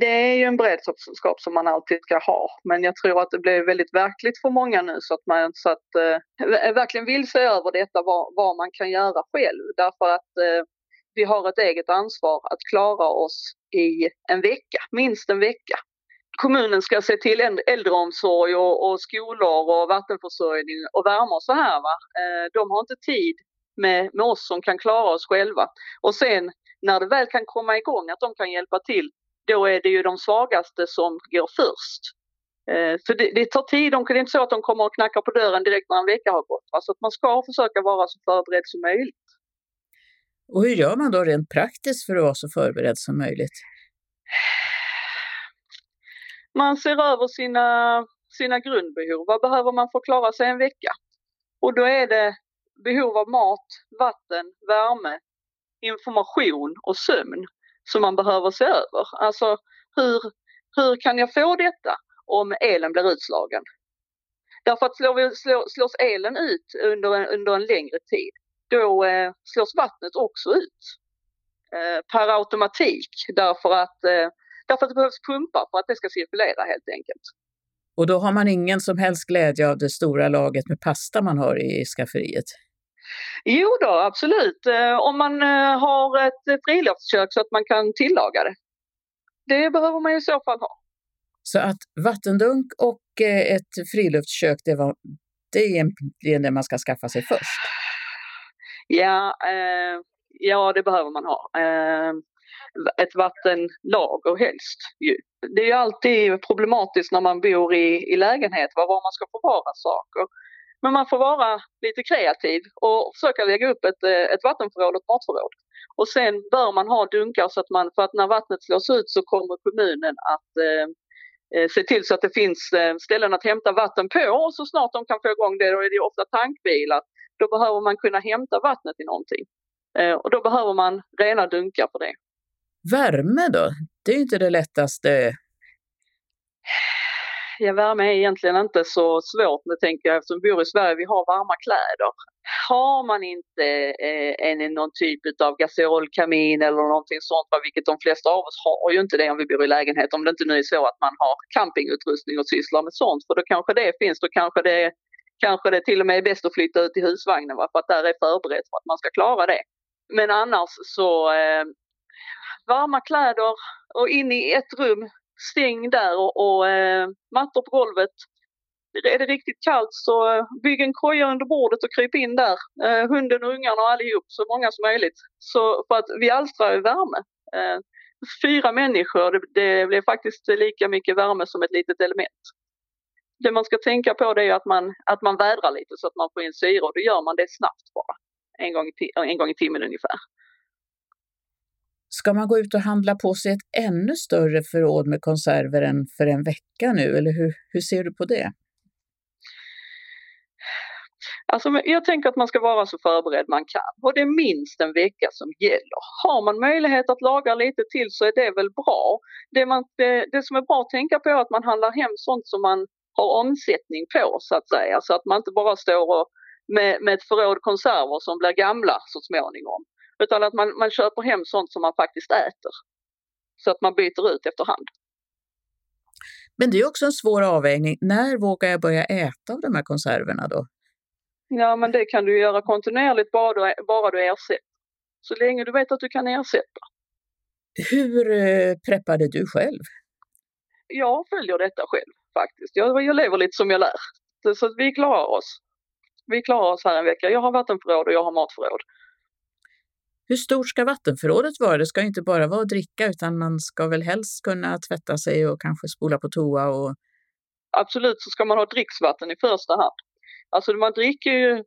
J: Det är ju en beredskap som man alltid ska ha, men jag tror att det blir väldigt verkligt för många nu så att man så att, eh, verkligen vill se över detta, vad, vad man kan göra själv. Därför att eh, vi har ett eget ansvar att klara oss i en vecka, minst en vecka. Kommunen ska se till äldreomsorg och, och skolor och vattenförsörjning och värme och så här. Va? Eh, de har inte tid med, med oss som kan klara oss själva. Och sen när det väl kan komma igång, att de kan hjälpa till, då är det ju de svagaste som går först. Eh, för det, det tar tid, det är inte så att de kommer och knackar på dörren direkt när en vecka har gått. Alltså att man ska försöka vara så förberedd som möjligt.
B: Och hur gör man då rent praktiskt för att vara så förberedd som möjligt?
J: Man ser över sina, sina grundbehov. Vad behöver man för att klara sig en vecka? Och då är det behov av mat, vatten, värme, information och sömn som man behöver se över. Alltså hur, hur kan jag få detta om elen blir utslagen? Därför att slår vi, slår, slås elen ut under en, under en längre tid, då eh, slås vattnet också ut eh, per automatik därför att, eh, därför att det behövs pumpar för att det ska cirkulera helt enkelt.
B: Och då har man ingen som helst glädje av det stora laget med pasta man har i skafferiet?
J: Jo då, absolut. Eh, om man eh, har ett friluftskök så att man kan tillaga det. Det behöver man i så fall ha.
B: Så att vattendunk och eh, ett friluftskök, det, var, det är egentligen det man ska skaffa sig först?
J: Ja, eh, ja det behöver man ha. Eh, ett vattenlager helst ju. Det är ju alltid problematiskt när man bor i, i lägenhet var man ska förvara saker. Men man får vara lite kreativ och försöka lägga upp ett, eh, ett vattenförråd och ett matförråd. Och sen bör man ha dunkar så att man, för att när vattnet slås ut så kommer kommunen att eh, eh, se till så att det finns eh, ställen att hämta vatten på och så snart de kan få igång det, då är det ofta tankbilar, då behöver man kunna hämta vattnet i någonting. Eh, och då behöver man rena dunkar för det.
B: Värme då? Det är inte det lättaste
J: ja, värme är egentligen inte så svårt, det tänker jag, eftersom vi bor i Sverige, vi har varma kläder. Har man inte eh, en, någon typ av gasolkamin eller någonting sånt, vilket de flesta av oss har ju inte det om vi bor i lägenhet, om det inte nu är så att man har campingutrustning och sysslar med sånt, för då kanske det finns, då kanske det, kanske det till och med är bäst att flytta ut i husvagnen, va? för att där är förberett för att man ska klara det. Men annars så eh, varma kläder och in i ett rum stäng där och, och eh, mattor på golvet. Är det riktigt kallt så bygg en koja under bordet och kryp in där. Eh, hunden och ungarna och allihop, så många som möjligt. Så, för att vi alstrar ju värme. Eh, fyra människor, det, det blir faktiskt lika mycket värme som ett litet element. Det man ska tänka på det är att man, att man vädrar lite så att man får in syre och då gör man det snabbt bara. En gång i, en gång i timmen ungefär.
B: Ska man gå ut och handla på sig ett ännu större förråd med konserver än för en vecka nu, eller hur, hur ser du på det?
J: Alltså, jag tänker att man ska vara så förberedd man kan och det är minst en vecka som gäller. Har man möjlighet att laga lite till så är det väl bra. Det, man, det, det som är bra att tänka på är att man handlar hem sånt som man har omsättning på så att säga. Så att man inte bara står och, med, med ett förråd konserver som blir gamla så småningom. Utan att man, man köper hem sånt som man faktiskt äter. Så att man byter ut efterhand.
B: Men det är också en svår avvägning. När vågar jag börja äta av de här konserverna då?
J: Ja, men det kan du göra kontinuerligt bara du, bara du ersätter. Så länge du vet att du kan ersätta.
B: Hur eh, preppade du själv?
J: Jag följer detta själv faktiskt. Jag, jag lever lite som jag lär. Så vi klarar oss. Vi klarar oss här en vecka. Jag har vattenförråd och jag har matförråd.
B: Hur stort ska vattenförrådet vara? Det ska inte bara vara att dricka utan man ska väl helst kunna tvätta sig och kanske spola på toa och...
J: Absolut så ska man ha dricksvatten i första hand. Alltså man dricker ju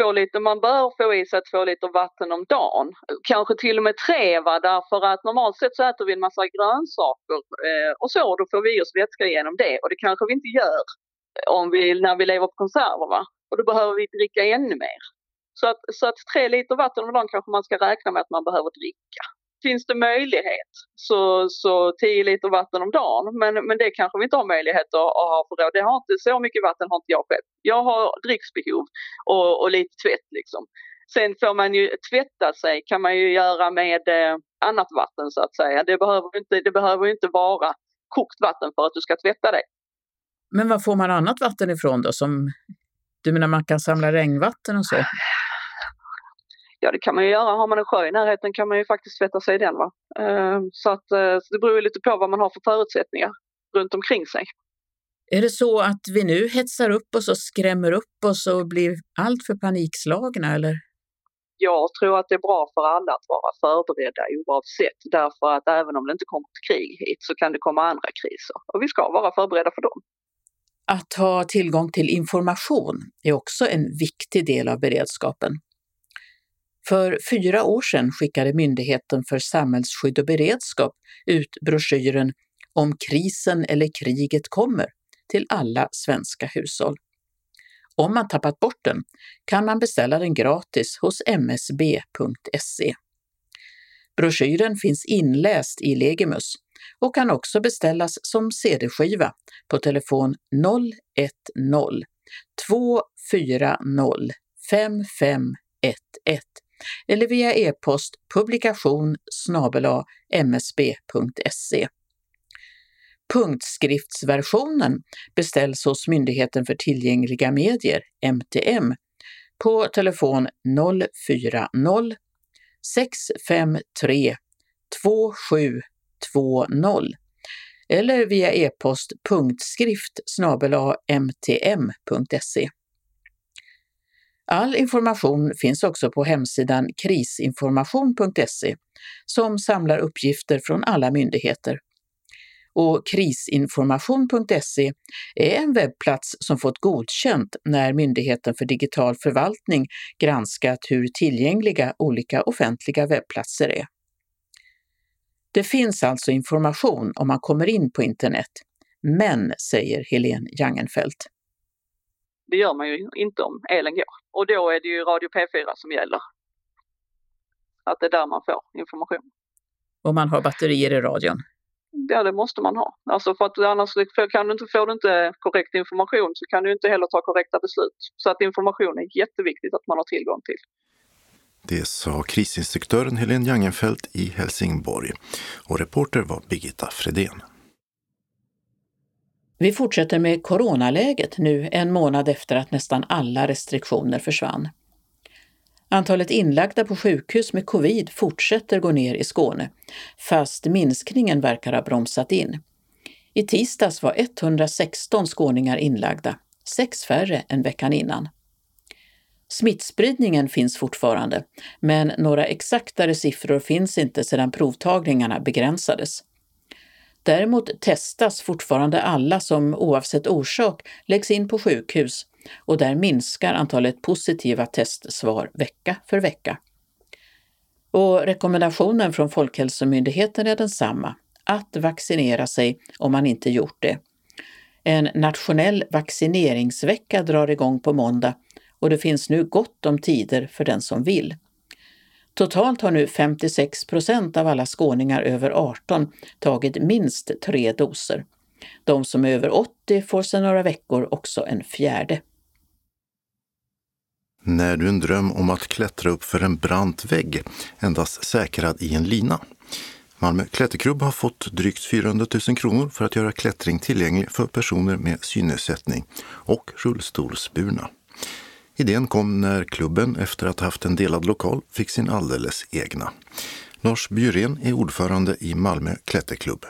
J: två liter, man bör få i sig två liter vatten om dagen. Kanske till och med tre va, därför att normalt sett så äter vi en massa grönsaker eh, och så, då får vi i oss vätska genom det och det kanske vi inte gör eh, om vi, när vi lever på konserver va. Och då behöver vi dricka ännu mer. Så att, så att tre liter vatten om dagen kanske man ska räkna med att man behöver dricka finns det möjlighet så, så 10 liter vatten om dagen. Men, men det kanske vi inte har möjlighet att, att ha förråd. Det har inte, så mycket vatten har inte jag själv. Jag har dricksbehov och, och lite tvätt liksom. Sen får man ju tvätta sig kan man ju göra med eh, annat vatten så att säga. Det behöver, inte, det behöver inte vara kokt vatten för att du ska tvätta dig.
B: Men var får man annat vatten ifrån då? Som, du menar man kan samla regnvatten och så?
J: Ja, det kan man ju göra. Har man en sjö i närheten kan man ju faktiskt tvätta sig i den. Va? Ehm, så att, eh, det beror lite på vad man har för förutsättningar runt omkring sig.
B: Är det så att vi nu hetsar upp oss och skrämmer upp oss och blir allt för panikslagna eller?
J: Jag tror att det är bra för alla att vara förberedda oavsett. Därför att även om det inte kommer ett krig hit så kan det komma andra kriser och vi ska vara förberedda för dem.
B: Att ha tillgång till information är också en viktig del av beredskapen. För fyra år sedan skickade Myndigheten för samhällsskydd och beredskap ut broschyren Om krisen eller kriget kommer till alla svenska hushåll. Om man tappat bort den kan man beställa den gratis hos msb.se. Broschyren finns inläst i Legimus och kan också beställas som cd-skiva på telefon 010 240 5511 eller via e-post publikation msb.se. Punktskriftsversionen beställs hos Myndigheten för tillgängliga medier, MTM, på telefon 040 653 2720 eller via e-post punktskrift mtm.se. All information finns också på hemsidan krisinformation.se som samlar uppgifter från alla myndigheter. Och krisinformation.se är en webbplats som fått godkänt när Myndigheten för digital förvaltning granskat hur tillgängliga olika offentliga webbplatser är. Det finns alltså information om man kommer in på internet, men, säger Helene Jangenfelt.
J: Det gör man ju inte om elen går. Och då är det ju Radio P4 som gäller. Att det är där man får information.
B: Och man har batterier i radion?
J: Ja, det måste man ha. Alltså för att annars kan du inte, får du inte korrekt information så kan du inte heller ta korrekta beslut. Så att information är jätteviktigt att man har tillgång till.
A: Det sa krisinstruktören Helene Jangenfelt i Helsingborg. Och reporter var Birgitta Fredén.
B: Vi fortsätter med coronaläget nu en månad efter att nästan alla restriktioner försvann. Antalet inlagda på sjukhus med covid fortsätter gå ner i Skåne, fast minskningen verkar ha bromsat in. I tisdags var 116 skåningar inlagda, sex färre än veckan innan. Smittspridningen finns fortfarande, men några exaktare siffror finns inte sedan provtagningarna begränsades. Däremot testas fortfarande alla som oavsett orsak läggs in på sjukhus och där minskar antalet positiva testsvar vecka för vecka. Och rekommendationen från Folkhälsomyndigheten är densamma, att vaccinera sig om man inte gjort det. En nationell vaccineringsvecka drar igång på måndag och det finns nu gott om tider för den som vill. Totalt har nu 56 procent av alla skåningar över 18 tagit minst tre doser. De som är över 80 får sedan några veckor också en fjärde.
A: När du en dröm om att klättra upp för en brant vägg, endast säkrad i en lina. Malmö klätterklubb har fått drygt 400 000 kronor för att göra klättring tillgänglig för personer med synnedsättning och rullstolsburna. Idén kom när klubben efter att ha haft en delad lokal fick sin alldeles egna. Lars Bjurén är ordförande i Malmö klätterklubb.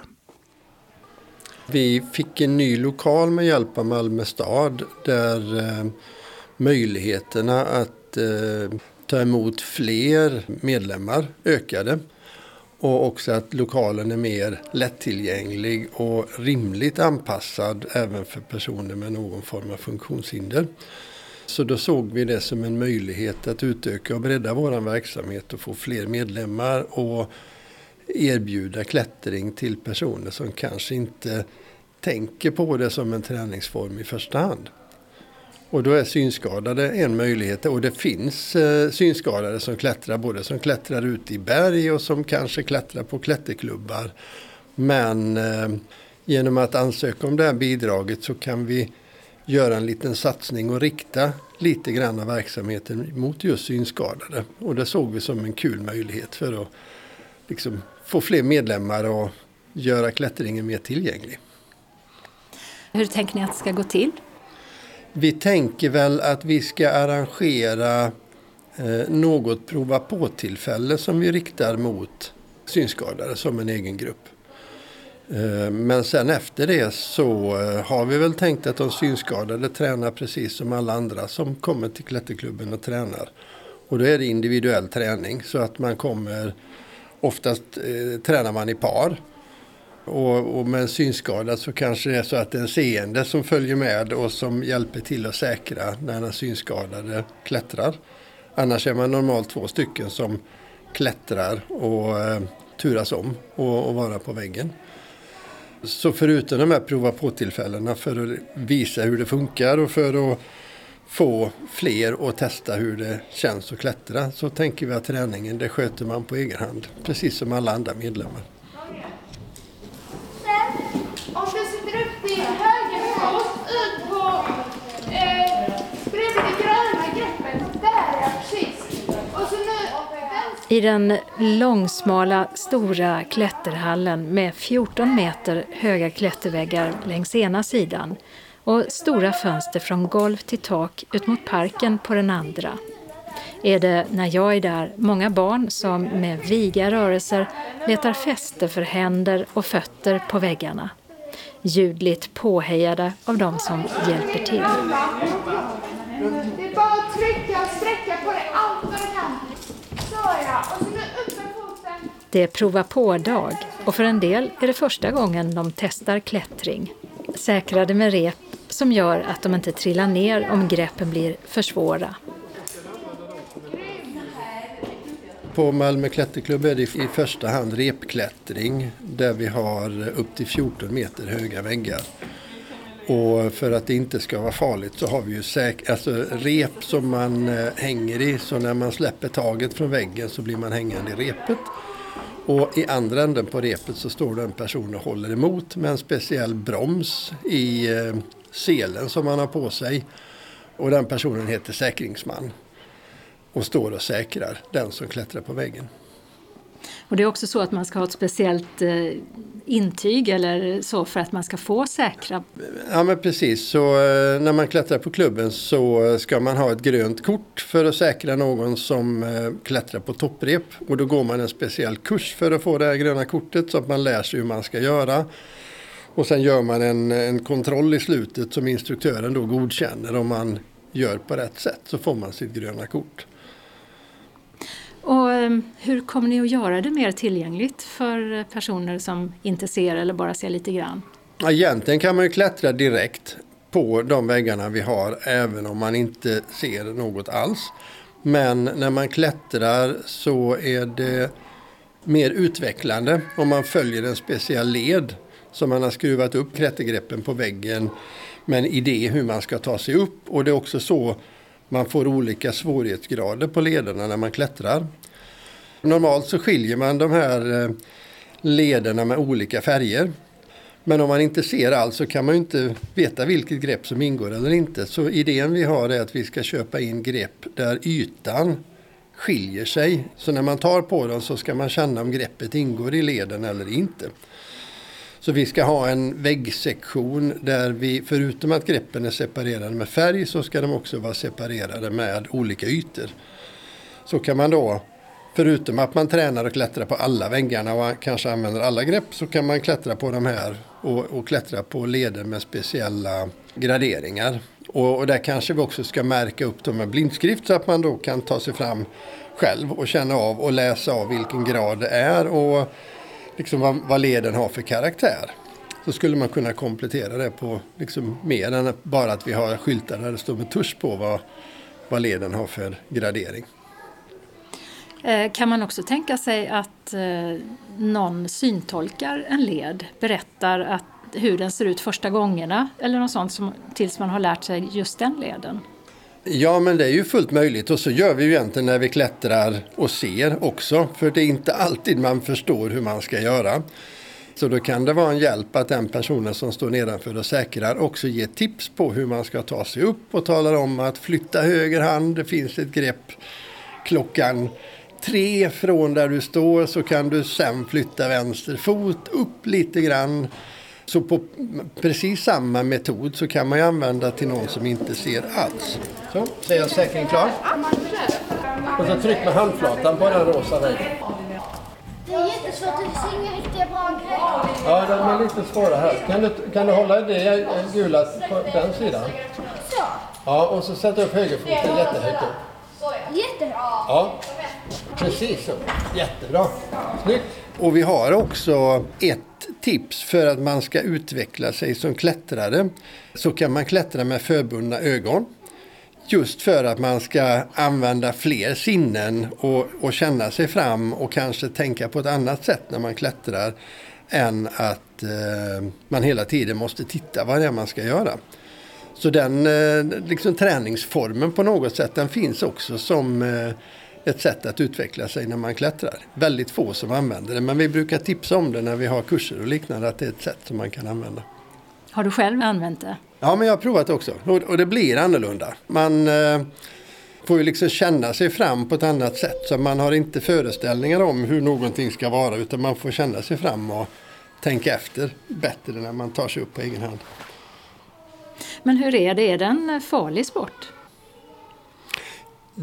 D: Vi fick en ny lokal med hjälp av Malmö stad där eh, möjligheterna att eh, ta emot fler medlemmar ökade. Och också att lokalen är mer lättillgänglig och rimligt anpassad även för personer med någon form av funktionshinder. Så då såg vi det som en möjlighet att utöka och bredda vår verksamhet och få fler medlemmar och erbjuda klättring till personer som kanske inte tänker på det som en träningsform i första hand. Och då är synskadade en möjlighet och det finns eh, synskadade som klättrar både som klättrar ute i berg och som kanske klättrar på klätterklubbar. Men eh, genom att ansöka om det här bidraget så kan vi göra en liten satsning och rikta lite grann av verksamheten mot just synskadade. Och det såg vi som en kul möjlighet för att liksom få fler medlemmar och göra klättringen mer tillgänglig.
K: Hur tänker ni att det ska gå till?
D: Vi tänker väl att vi ska arrangera eh, något prova på-tillfälle som vi riktar mot synskadade som en egen grupp. Eh, men sen efter det så eh, har vi väl tänkt att de synskadade tränar precis som alla andra som kommer till klätterklubben och tränar. Och då är det individuell träning så att man kommer, oftast eh, tränar man i par. Och, och med en synskada så kanske det är så att det är en seende som följer med och som hjälper till att säkra när den synskadade klättrar. Annars är man normalt två stycken som klättrar och eh, turas om och, och vara på väggen. Så förutom de här prova på-tillfällena för att visa hur det funkar och för att få fler att testa hur det känns att klättra så tänker vi att träningen det sköter man på egen hand. Precis som alla andra medlemmar.
L: Om du sitter upp till höger fot ut på eh, bredvid det gröna greppet. Där ja, precis. Och så nu
K: i den långsmala stora klätterhallen med 14 meter höga klätterväggar längs ena sidan och stora fönster från golv till tak ut mot parken på den andra är det när jag är där många barn som med viga rörelser letar fäste för händer och fötter på väggarna. Ljudligt påhejade av de som hjälper till.
L: Det är bara att trycka och sträcka på dig allt vad du kan.
K: Det är prova på-dag och för en del är det första gången de testar klättring. Säkrade med rep som gör att de inte trillar ner om greppen blir för svåra.
D: På Malmö klätterklubb är det i första hand repklättring där vi har upp till 14 meter höga väggar. Och för att det inte ska vara farligt så har vi ju säk- alltså rep som man eh, hänger i så när man släpper taget från väggen så blir man hängande i repet. Och i andra änden på repet så står det en person och håller emot med en speciell broms i eh, selen som man har på sig. Och den personen heter säkringsman och står och säkrar den som klättrar på väggen.
K: Och det är också så att man ska ha ett speciellt eh, intyg eller så för att man ska få säkra.
D: Ja men precis, så eh, när man klättrar på klubben så ska man ha ett grönt kort för att säkra någon som eh, klättrar på topprep. Och då går man en speciell kurs för att få det här gröna kortet så att man lär sig hur man ska göra. Och sen gör man en, en kontroll i slutet som instruktören då godkänner om man gör på rätt sätt så får man sitt gröna kort.
K: Och ehm, hur kommer ni att göra det mer tillgängligt för personer som inte ser eller bara ser lite grann?
D: Ja, Egentligen kan man ju klättra direkt på de väggarna vi har även om man inte ser något alls. Men när man klättrar så är det mer utvecklande om man följer en speciell led som man har skruvat upp klättergreppen på väggen med en idé hur man ska ta sig upp. Och det är också så man får olika svårighetsgrader på lederna när man klättrar. Normalt så skiljer man de här eh, lederna med olika färger. Men om man inte ser allt så kan man ju inte veta vilket grepp som ingår eller inte. Så idén vi har är att vi ska köpa in grepp där ytan skiljer sig. Så när man tar på dem så ska man känna om greppet ingår i leden eller inte. Så vi ska ha en väggsektion där vi förutom att greppen är separerade med färg så ska de också vara separerade med olika ytor. Så kan man då, förutom att man tränar och klättrar på alla väggarna och kanske använder alla grepp så kan man klättra på de här och, och klättra på leder med speciella graderingar. Och, och där kanske vi också ska märka upp dem med blindskrift så att man då kan ta sig fram själv och känna av och läsa av vilken grad det är och liksom vad, vad leden har för karaktär. så skulle man kunna komplettera det på liksom mer än bara att vi har skyltar där det står med tusch på vad, vad leden har för gradering.
K: Eh, kan man också tänka sig att eh, någon syntolkar en led, berättar att hur den ser ut första gångerna eller något sånt som, tills man har lärt sig just den leden?
D: Ja, men det är ju fullt möjligt och så gör vi ju egentligen när vi klättrar och ser också. För det är inte alltid man förstår hur man ska göra. Så då kan det vara en hjälp att den personen som står nedanför och säkrar också ger tips på hur man ska ta sig upp och talar om att flytta höger hand, det finns ett grepp klockan tre från där du står så kan du sen flytta vänster fot upp lite grann. Så på precis samma metod så kan man ju använda till någon som inte ser alls. Så, säger jag säkring klar. Och så tryck med handflatan på den rosa väggen.
L: Det är jättesvårt, det finns inga riktiga bra grejer.
D: Ja, de är lite svåra här. Kan du, kan du hålla det gula på den sidan?
L: Så.
D: Ja, och så sätta upp högerfoten jättehögt upp.
L: Jättehögt.
D: Ja, precis så. Jättebra. Snyggt. Och vi har också ett tips för att man ska utveckla sig som klättrare. Så kan man klättra med förbundna ögon. Just för att man ska använda fler sinnen och, och känna sig fram och kanske tänka på ett annat sätt när man klättrar än att eh, man hela tiden måste titta vad det är man ska göra. Så den eh, liksom, träningsformen på något sätt den finns också som eh, ett sätt att utveckla sig när man klättrar. Väldigt få som använder det men vi brukar tipsa om det när vi har kurser och liknande att det är ett sätt som man kan använda.
K: Har du själv använt det?
D: Ja men jag har provat också och, det blir annorlunda. Man eh, får ju liksom känna sig fram på ett annat sätt så man har inte föreställningar om hur någonting ska vara utan man får känna sig fram och tänka efter bättre när man tar sig upp på egen hand.
K: Men hur är det, är det en farlig sport?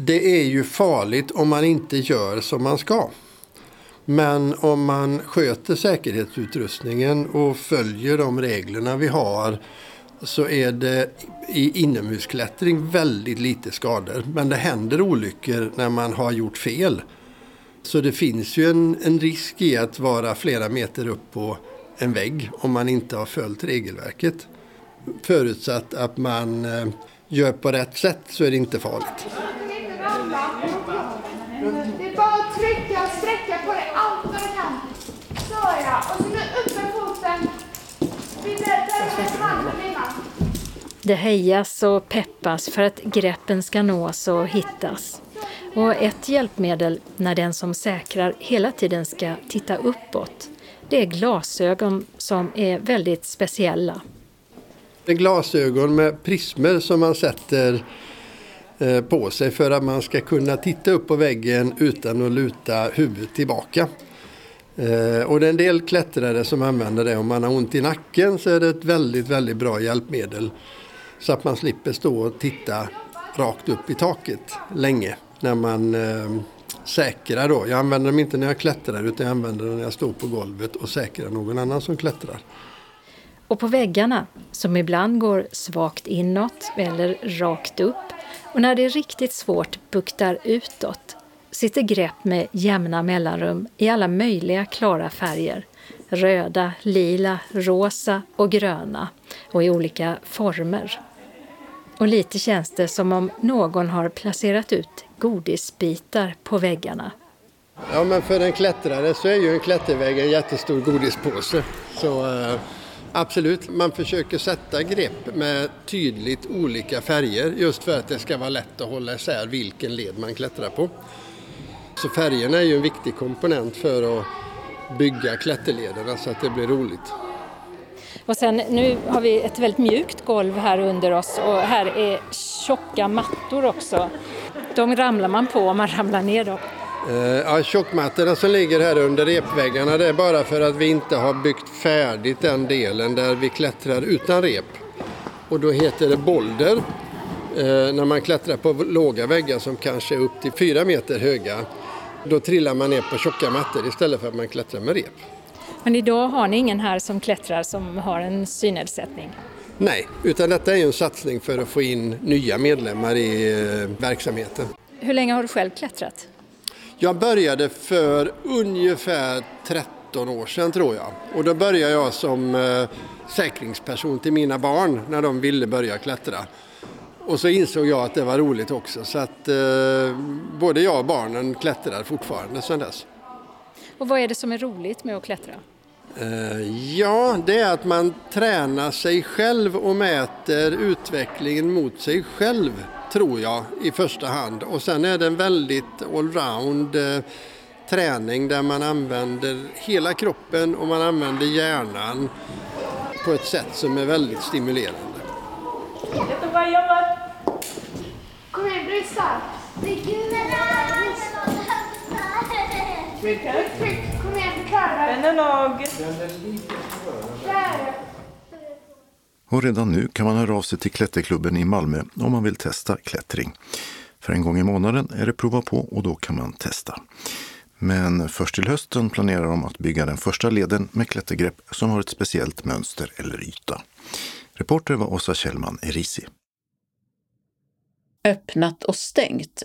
D: Det är ju farligt om man inte gör som man ska. Men om man sköter säkerhetsutrustningen och följer de reglerna vi har så är det i inomhusklättring väldigt lite skador. Men det händer olyckor när man har gjort fel. Så det finns ju en, en risk i att vara flera meter upp på en vägg om man inte har följt regelverket. Förutsatt att man eh, gör på rätt sätt så är det inte farligt.
L: Det är bara att trycka och sträcka på det allt vad du kan. Så ja, och så nu upp med foten.
K: Det hejas och peppas för att greppen ska nås och hittas. Och ett hjälpmedel när den som säkrar hela tiden ska titta uppåt, det är glasögon som är väldigt speciella.
D: Det är glasögon med prismer som man sätter eh, på sig för att man ska kunna titta upp på väggen utan att luta huvudet tillbaka. Eh, och det är en del klättrare som använder det. Om man har ont i nacken så är det ett väldigt, väldigt bra hjälpmedel. Så att man slipper stå och titta rakt upp i taket länge när man eh, säkrar. Då. Jag använder dem inte när jag klättrar utan jag använder dem när jag står på golvet och säkrar någon annan som klättrar.
K: Och på väggarna, som ibland går svagt inåt eller rakt upp, och när det är riktigt svårt buktar utåt sitter grepp med jämna mellanrum i alla möjliga klara färger. Röda, lila, rosa och gröna och i olika former. Och lite känns det som om någon har placerat ut godisbitar på väggarna.
D: Ja, men för en klättrare så är ju en klättervägg en jättestor godispåse. Så uh Absolut, man försöker sätta grepp med tydligt olika färger just för att det ska vara lätt att hålla isär vilken led man klättrar på. Så färgerna är ju en viktig komponent för att bygga klätterlederna så att det blir roligt.
K: Och sen nu har vi ett väldigt mjukt golv här under oss och här är tjocka mattor också. De ramlar man på om man ramlar ner då.
D: Eh, ja, tjockmattorna som ligger här under repväggarna det är bara för att vi inte har byggt färdigt den delen där vi klättrar utan rep. Och då heter det boulder eh, när man klättrar på låga väggar som kanske är upp till fyra meter höga. Då trillar man ner på tjocka mattor istället för att man klättrar med rep.
K: Men idag har ni ingen här som klättrar som har en synnedsättning?
D: Nej, utan detta är en satsning för att få in nya medlemmar i eh, verksamheten.
K: Hur länge har du själv klättrat?
D: Jag började för ungefär 17 år sedan tror jag. Och då började jag som eh, säkringsperson till mina barn när de ville börja klättra. Och så insåg jag att det var roligt också så att eh, både jag och barnen klättrar fortfarande sedan dess.
K: Och vad är det som är roligt med att klättra?
D: Eh, ja, det är att man tränar sig själv och mäter utvecklingen mot sig själv, tror jag, i första hand. Och sen är det en väldigt allround eh, träning där man använder hela kroppen och man använder hjärnan på ett sätt som är väldigt stimulerande.
L: Jättebra jobbat! Kom igen, tryck! Kom igen, du klarar det!
M: Vännerlag!
L: Där!
A: Och redan nu kan man höra av sig till Klätterklubben i Malmö om man vill testa klättring. För en gång i månaden är det prova på och då kan man testa. Men först till hösten planerar de att bygga den första leden med klättergrepp som har ett speciellt mönster eller yta. Reporter var Åsa Kjellman Erisi.
B: Öppnat och stängt.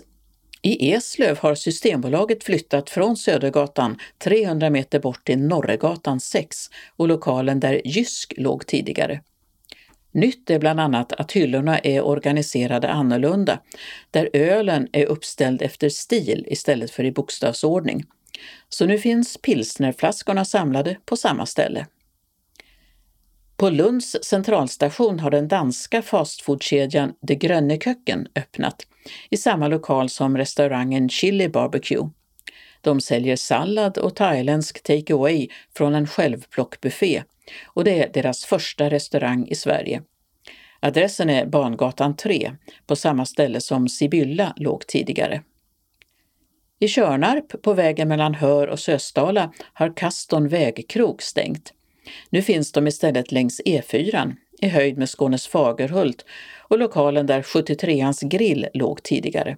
B: I Eslöv har Systembolaget flyttat från Södergatan 300 meter bort till Norregatan 6 och lokalen där Jysk låg tidigare. Nytt är bland annat att hyllorna är organiserade annorlunda, där ölen är uppställd efter stil istället för i bokstavsordning. Så nu finns pilsnerflaskorna samlade på samma ställe. På Lunds centralstation har den danska fastfoodkedjan De Grønne Köken öppnat, i samma lokal som restaurangen Chili Barbecue. De säljer sallad och thailändsk takeaway från en självplockbuffé och det är deras första restaurang i Sverige. Adressen är Bangatan 3, på samma ställe som Sibylla låg tidigare. I Körnarp, på vägen mellan Hör och Sösdala, har Kaston vägkrog stängt. Nu finns de istället längs E4, i höjd med Skånes Fagerhult och lokalen där 73ans grill låg tidigare.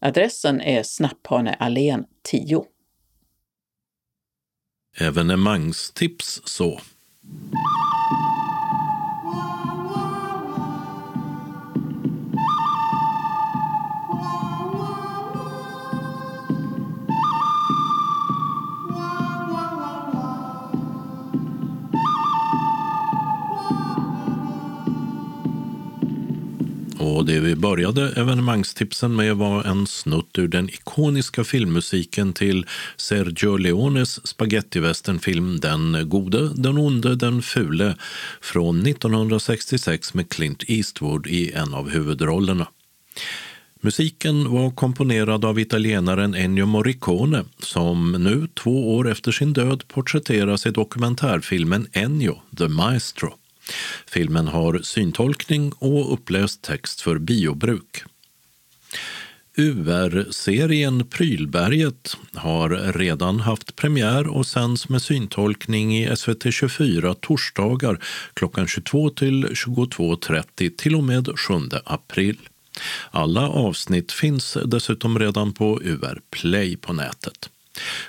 B: Adressen är Snapphaneallén 10.
G: Evenemangstips så. you Och det vi började evenemangstipsen med var en snutt ur den ikoniska filmmusiken till Sergio Leones spagettivästernfilm Den gode, den onde, den fule från 1966 med Clint Eastwood i en av huvudrollerna. Musiken var komponerad av italienaren Ennio Morricone som nu, två år efter sin död, porträtteras i dokumentärfilmen Ennio, the Maestro. Filmen har syntolkning och uppläst text för biobruk. UR-serien Prylberget har redan haft premiär och sänds med syntolkning i SVT 24 torsdagar klockan 22 till 22.30 till och med 7 april. Alla avsnitt finns dessutom redan på UR Play på nätet.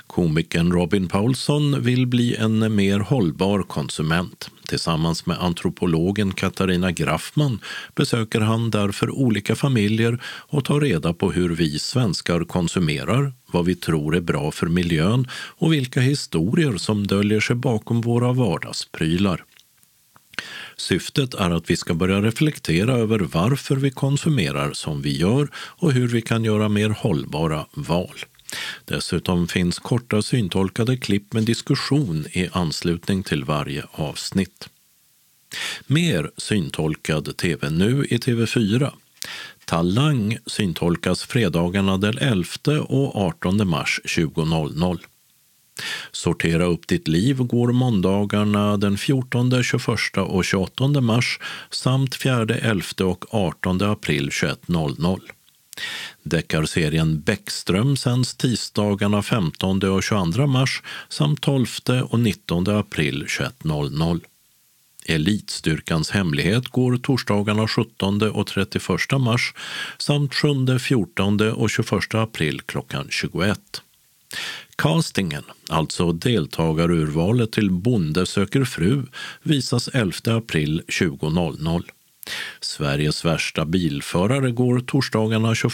G: Komikern Robin Paulsson vill bli en mer hållbar konsument. Tillsammans med antropologen Katarina Graffman besöker han därför olika familjer och tar reda på hur vi svenskar konsumerar, vad vi tror är bra för miljön och vilka historier som döljer sig bakom våra vardagsprylar. Syftet är att vi ska börja reflektera över varför vi konsumerar som vi gör och hur vi kan göra mer hållbara val. Dessutom finns korta syntolkade klipp med diskussion i anslutning till varje avsnitt. Mer syntolkad tv nu i TV4. Talang syntolkas fredagarna den 11 och 18 mars 20.00. Sortera upp ditt liv går måndagarna den 14, 21 och 28 mars samt 4, 11 och 18 april 21.00. Deckarserien Bäckström sänds tisdagarna 15 och 22 mars samt 12 och 19 april 21.00. Elitstyrkans hemlighet går torsdagarna 17 och 31 mars samt 7, 14 och 21 april klockan 21. Castingen, alltså deltagarurvalet till Bonde söker fru, visas 11 april 20.00. Sveriges värsta bilförare går torsdagarna 21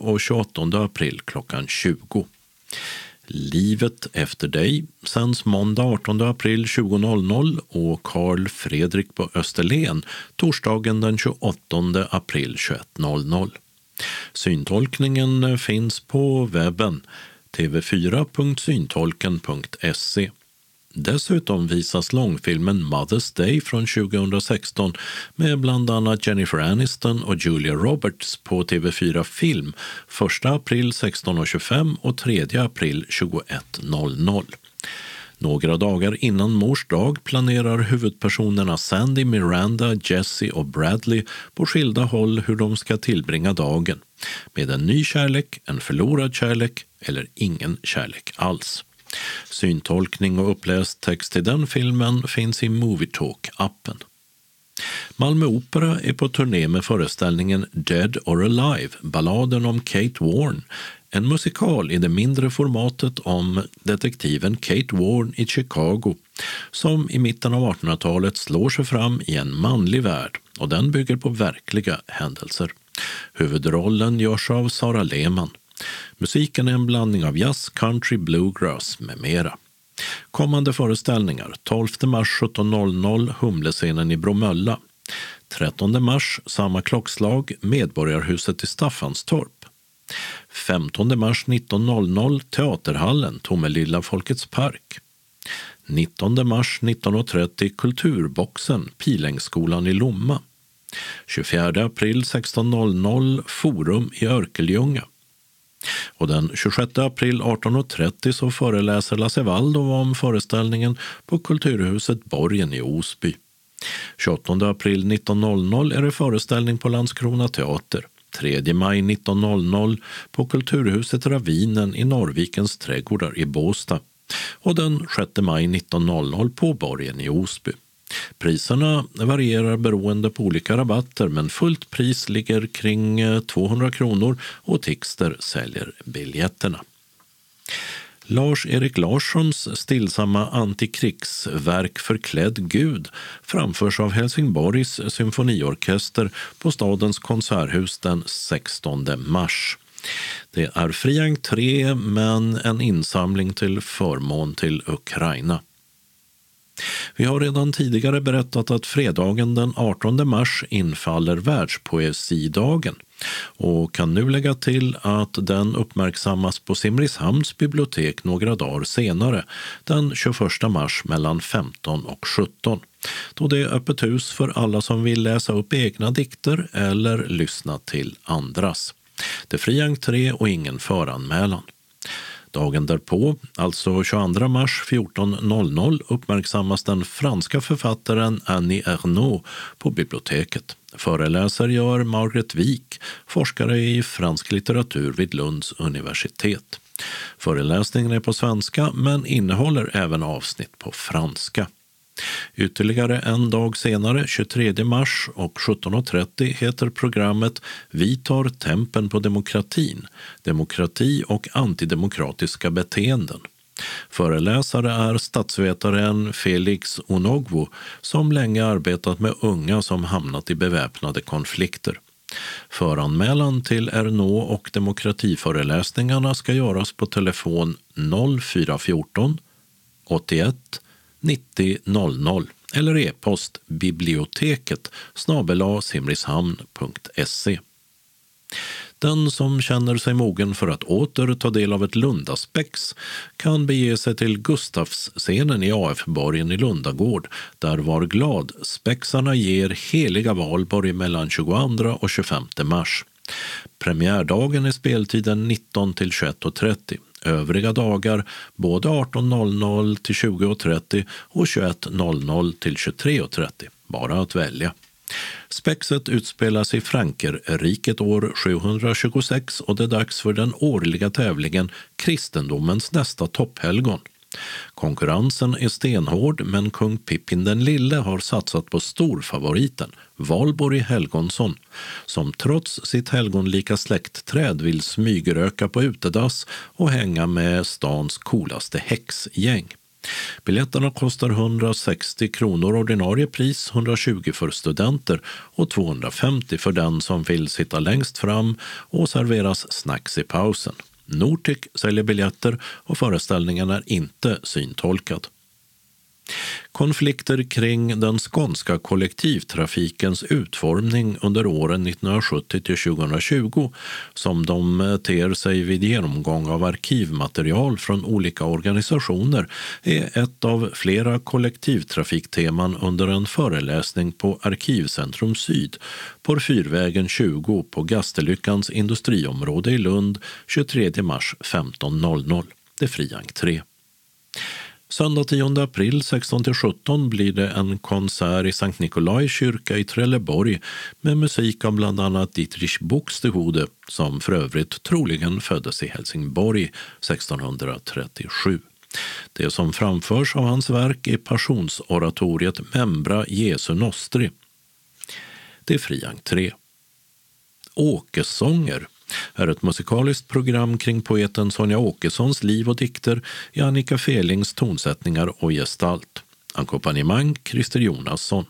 G: och 28 april klockan 20. Livet efter dig sänds måndag 18 april 20.00 och Karl Fredrik på Österlen torsdagen den 28 april 21.00. Syntolkningen finns på webben tv4.syntolken.se. Dessutom visas långfilmen Mother's Day från 2016 med bland annat Jennifer Aniston och Julia Roberts på TV4 Film 1 april 16.25 och 3 april 21.00. Några dagar innan mors dag planerar huvudpersonerna Sandy, Miranda, Jesse och Bradley på skilda håll hur de ska tillbringa dagen med en ny kärlek, en förlorad kärlek eller ingen kärlek alls. Syntolkning och uppläst text till den filmen finns i Movietalk-appen. Malmö Opera är på turné med föreställningen Dead or Alive, balladen om Kate Warren, en musikal i det mindre formatet om detektiven Kate Warren i Chicago som i mitten av 1800-talet slår sig fram i en manlig värld och den bygger på verkliga händelser. Huvudrollen görs av Sara Lehmann. Musiken är en blandning av jazz, country, bluegrass med mera. Kommande föreställningar 12 mars 17.00 Humlescenen i Bromölla. 13 mars samma klockslag Medborgarhuset i Staffanstorp. 15 mars 19.00 Teaterhallen, Tomelilla Folkets park. 19 mars 19.30 Kulturboxen, Pilängsskolan i Lomma. 24 april 16.00 Forum i Örkelljunga. Och den 26 april 18.30 så föreläser Lasse Waldau om föreställningen på Kulturhuset Borgen i Osby. 28 april 19.00 är det föreställning på Landskrona teater. 3 maj 19.00 på Kulturhuset Ravinen i Norrvikens trädgårdar i Båstad och den 6 maj 19.00 på Borgen i Osby. Priserna varierar beroende på olika rabatter men fullt pris ligger kring eh, 200 kronor och Tixter säljer biljetterna. Lars-Erik Larssons stillsamma antikrigsverk Förklädd Gud framförs av Helsingborgs symfoniorkester på stadens konserthus den 16 mars. Det är fri entré men en insamling till förmån till Ukraina. Vi har redan tidigare berättat att fredagen den 18 mars infaller Världspoesidagen och kan nu lägga till att den uppmärksammas på Simrishamns bibliotek några dagar senare, den 21 mars mellan 15 och 17 då det är öppet hus för alla som vill läsa upp egna dikter eller lyssna till andras. Det är fri entré och ingen föranmälan. Dagen därpå, alltså 22 mars 14.00 uppmärksammas den franska författaren Annie Ernaux på biblioteket. Föreläsare gör Margaret Wik, forskare i fransk litteratur vid Lunds universitet. Föreläsningen är på svenska men innehåller även avsnitt på franska. Ytterligare en dag senare, 23 mars och 17.30 heter programmet Vi tar tempen på demokratin, demokrati och antidemokratiska beteenden. Föreläsare är statsvetaren Felix Onogwo som länge arbetat med unga som hamnat i beväpnade konflikter. Föranmälan till RNO och demokratiföreläsningarna ska göras på telefon 0414 81 90 00 eller e-post biblioteket simrishamn.se. Den som känner sig mogen för att åter ta del av ett Lundaspex kan bege sig till Gustavsscenen i AF-borgen i Lundagård där Var glad spexarna ger Heliga Valborg mellan 22 och 25 mars. Premiärdagen är speltiden 19 till 21.30 övriga dagar både 18.00 till 20.30 och 21.00 till 23.30. Bara att välja. Spexet utspelas i Frankerriket år 726 och det är dags för den årliga tävlingen Kristendomens nästa topphelgon. Konkurrensen är stenhård men kung Pippin den lille har satsat på storfavoriten Valborg Helgonsson som trots sitt helgonlika släktträd vill smygröka på utedass och hänga med stans coolaste häxgäng. Biljetterna kostar 160 kronor ordinarie pris, 120 för studenter och 250 för den som vill sitta längst fram och serveras snacks i pausen. Nortic säljer biljetter och föreställningen är inte syntolkad. Konflikter kring den skånska kollektivtrafikens utformning under åren 1970 till 2020 som de eh, ter sig vid genomgång av arkivmaterial från olika organisationer är ett av flera kollektivtrafikteman under en föreläsning på Arkivcentrum Syd på Fyrvägen 20 på Gastelyckans industriområde i Lund 23 mars 15.00. Det är fri entré. Söndag 10 april 16-17 blir det en konsert i Sankt Nikolai kyrka i Trelleborg med musik av bland annat Dietrich Buxtehude som för övrigt troligen föddes i Helsingborg 1637. Det som framförs av hans verk är passionsoratoriet Membra Jesu Nostri. Det är fri entré. Åkesånger är ett musikaliskt program kring poeten Sonja Åkessons liv och dikter i Annika Felings tonsättningar och gestalt. Ackompanjemang Christer Jonasson.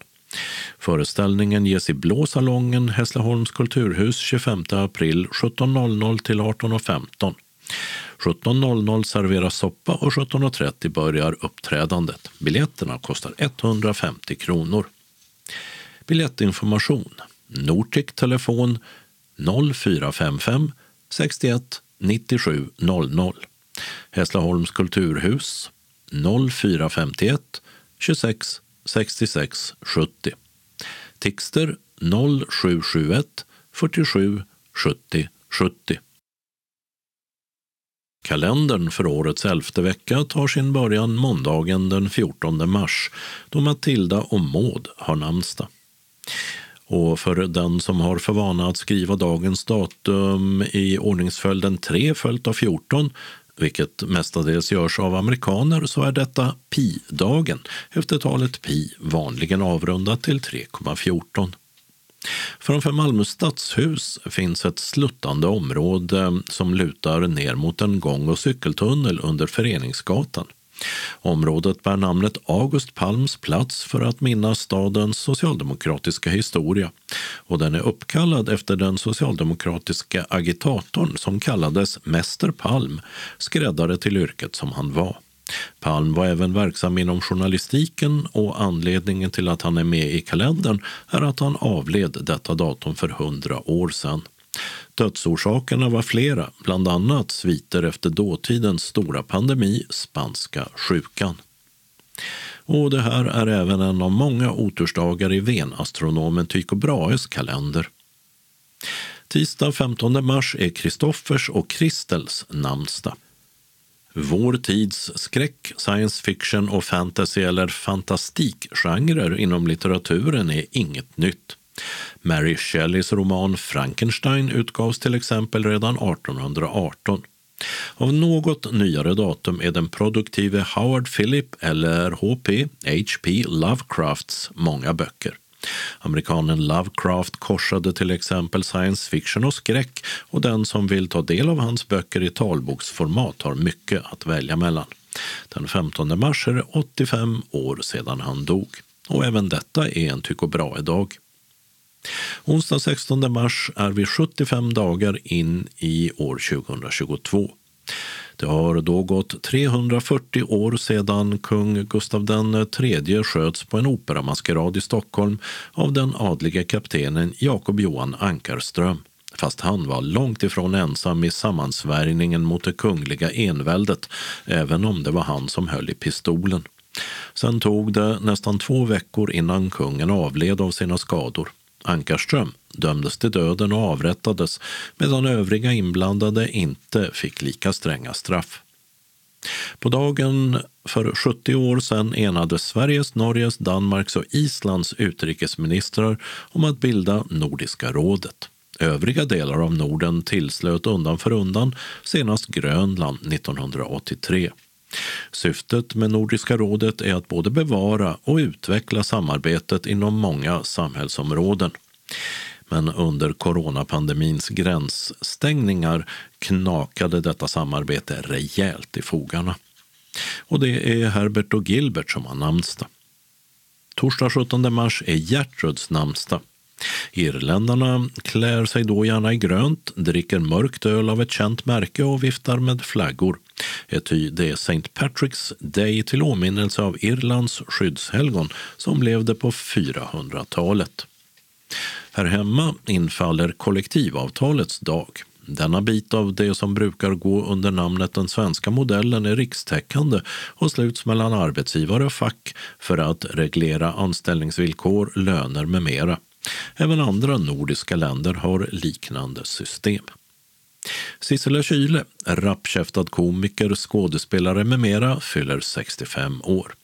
G: Föreställningen ges i Blå salongen, Hässleholms kulturhus 25 april 17.00 till 18.15. 17.00 serveras soppa och 17.30 börjar uppträdandet. Biljetterna kostar 150 kronor. Biljettinformation Nortic telefon 0455 61 97 00. Hässleholms kulturhus 0451 26 66 70. Tixter 0771 47 70 70. Kalendern för årets elfte vecka tar sin början måndagen den 14 mars då Matilda och Maud har namnsdag. Och för den som har för vana att skriva dagens datum i ordningsföljden 3 följt av 14 vilket mestadels görs av amerikaner, så är detta pi-dagen efter talet pi, vanligen avrundat till 3,14. Framför Malmö stadshus finns ett sluttande område som lutar ner mot en gång och cykeltunnel under Föreningsgatan. Området bär namnet August Palms plats för att minnas stadens socialdemokratiska historia och den är uppkallad efter den socialdemokratiska agitatorn som kallades Mäster Palm, skräddare till yrket som han var. Palm var även verksam inom journalistiken och anledningen till att han är med i kalendern är att han avled detta datum för hundra år sedan. Dödsorsakerna var flera, bland annat sviter efter dåtidens stora pandemi, spanska sjukan. Och det här är även en av många otursdagar i venastronomen Tycho Brahes kalender. Tisdag 15 mars är Kristoffers och Kristels namnsdag. Vår tids skräck, science fiction och fantasy eller fantastikgenrer inom litteraturen är inget nytt. Mary Shelleys roman Frankenstein utgavs till exempel redan 1818. Av något nyare datum är den produktive Howard Philip eller HP, H.P. Lovecrafts många böcker. Amerikanen Lovecraft korsade till exempel science fiction och skräck och den som vill ta del av hans böcker i talboksformat har mycket att välja mellan. Den 15 mars är det 85 år sedan han dog. Och även detta är en Tycho Brahe-dag. Onsdag 16 mars är vi 75 dagar in i år 2022. Det har då gått 340 år sedan kung Gustav III sköts på en operamaskerad i Stockholm av den adlige kaptenen Jakob Johan Ankarström. Fast han var långt ifrån ensam i sammansvärjningen mot det kungliga enväldet, även om det var han som höll i pistolen. Sen tog det nästan två veckor innan kungen avled av sina skador. Ankarström dömdes till döden och avrättades medan övriga inblandade inte fick lika stränga straff. På dagen för 70 år sedan enades Sveriges, Norges, Danmarks och Islands utrikesministrar om att bilda Nordiska rådet. Övriga delar av Norden tillslöt undan för undan, senast Grönland 1983. Syftet med Nordiska rådet är att både bevara och utveckla samarbetet inom många samhällsområden. Men under coronapandemins gränsstängningar knakade detta samarbete rejält i fogarna. Och det är Herbert och Gilbert som har namnsdag. Torsdag 17 mars är Gertruds namnsdag. Irländarna klär sig då gärna i grönt, dricker mörkt öl av ett känt märke och viftar med flaggor. Ety det är St. Patrick's Day till åminnelse av Irlands skyddshelgon som levde på 400-talet. Här hemma infaller kollektivavtalets dag. Denna bit av det som brukar gå under namnet den svenska modellen är rikstäckande och sluts mellan arbetsgivare och fack för att reglera anställningsvillkor, löner med mera. Även andra nordiska länder har liknande system. Sissela Kyle, rappkäftad komiker, skådespelare med mera, fyller 65 år.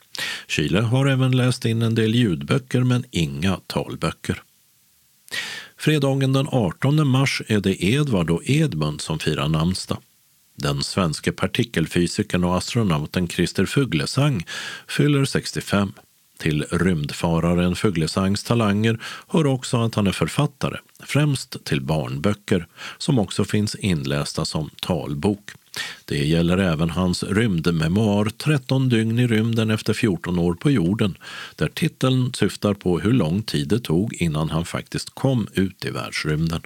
G: Kyle har även läst in en del ljudböcker men inga talböcker. Fredagen den 18 mars är det Edvard och Edmund som firar namnsdag. Den svenske partikelfysikern och astronauten Christer Fuglesang fyller 65. Till rymdfararen Fuglesangs talanger hör också att han är författare, främst till barnböcker som också finns inlästa som talbok. Det gäller även hans rymdmemoar 13 dygn i rymden efter 14 år på jorden där titeln syftar på hur lång tid det tog innan han faktiskt kom ut i världsrymden.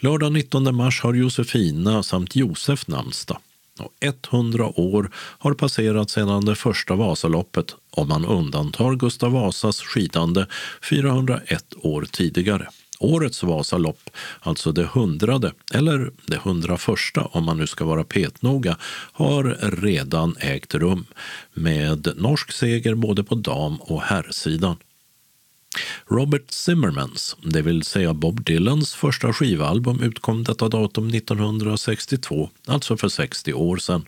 G: Lördag 19 mars har Josefina samt Josef namnsdag. Och 100 år har passerat sedan det första Vasaloppet om man undantar Gustav Vasas skidande 401 år tidigare. Årets Vasalopp, alltså det hundrade, eller det hundraförsta om man nu ska vara petnoga, har redan ägt rum med norsk seger både på dam och herrsidan. Robert Zimmermans, det vill säga Bob Dylans första skivalbum utkom detta datum 1962, alltså för 60 år sedan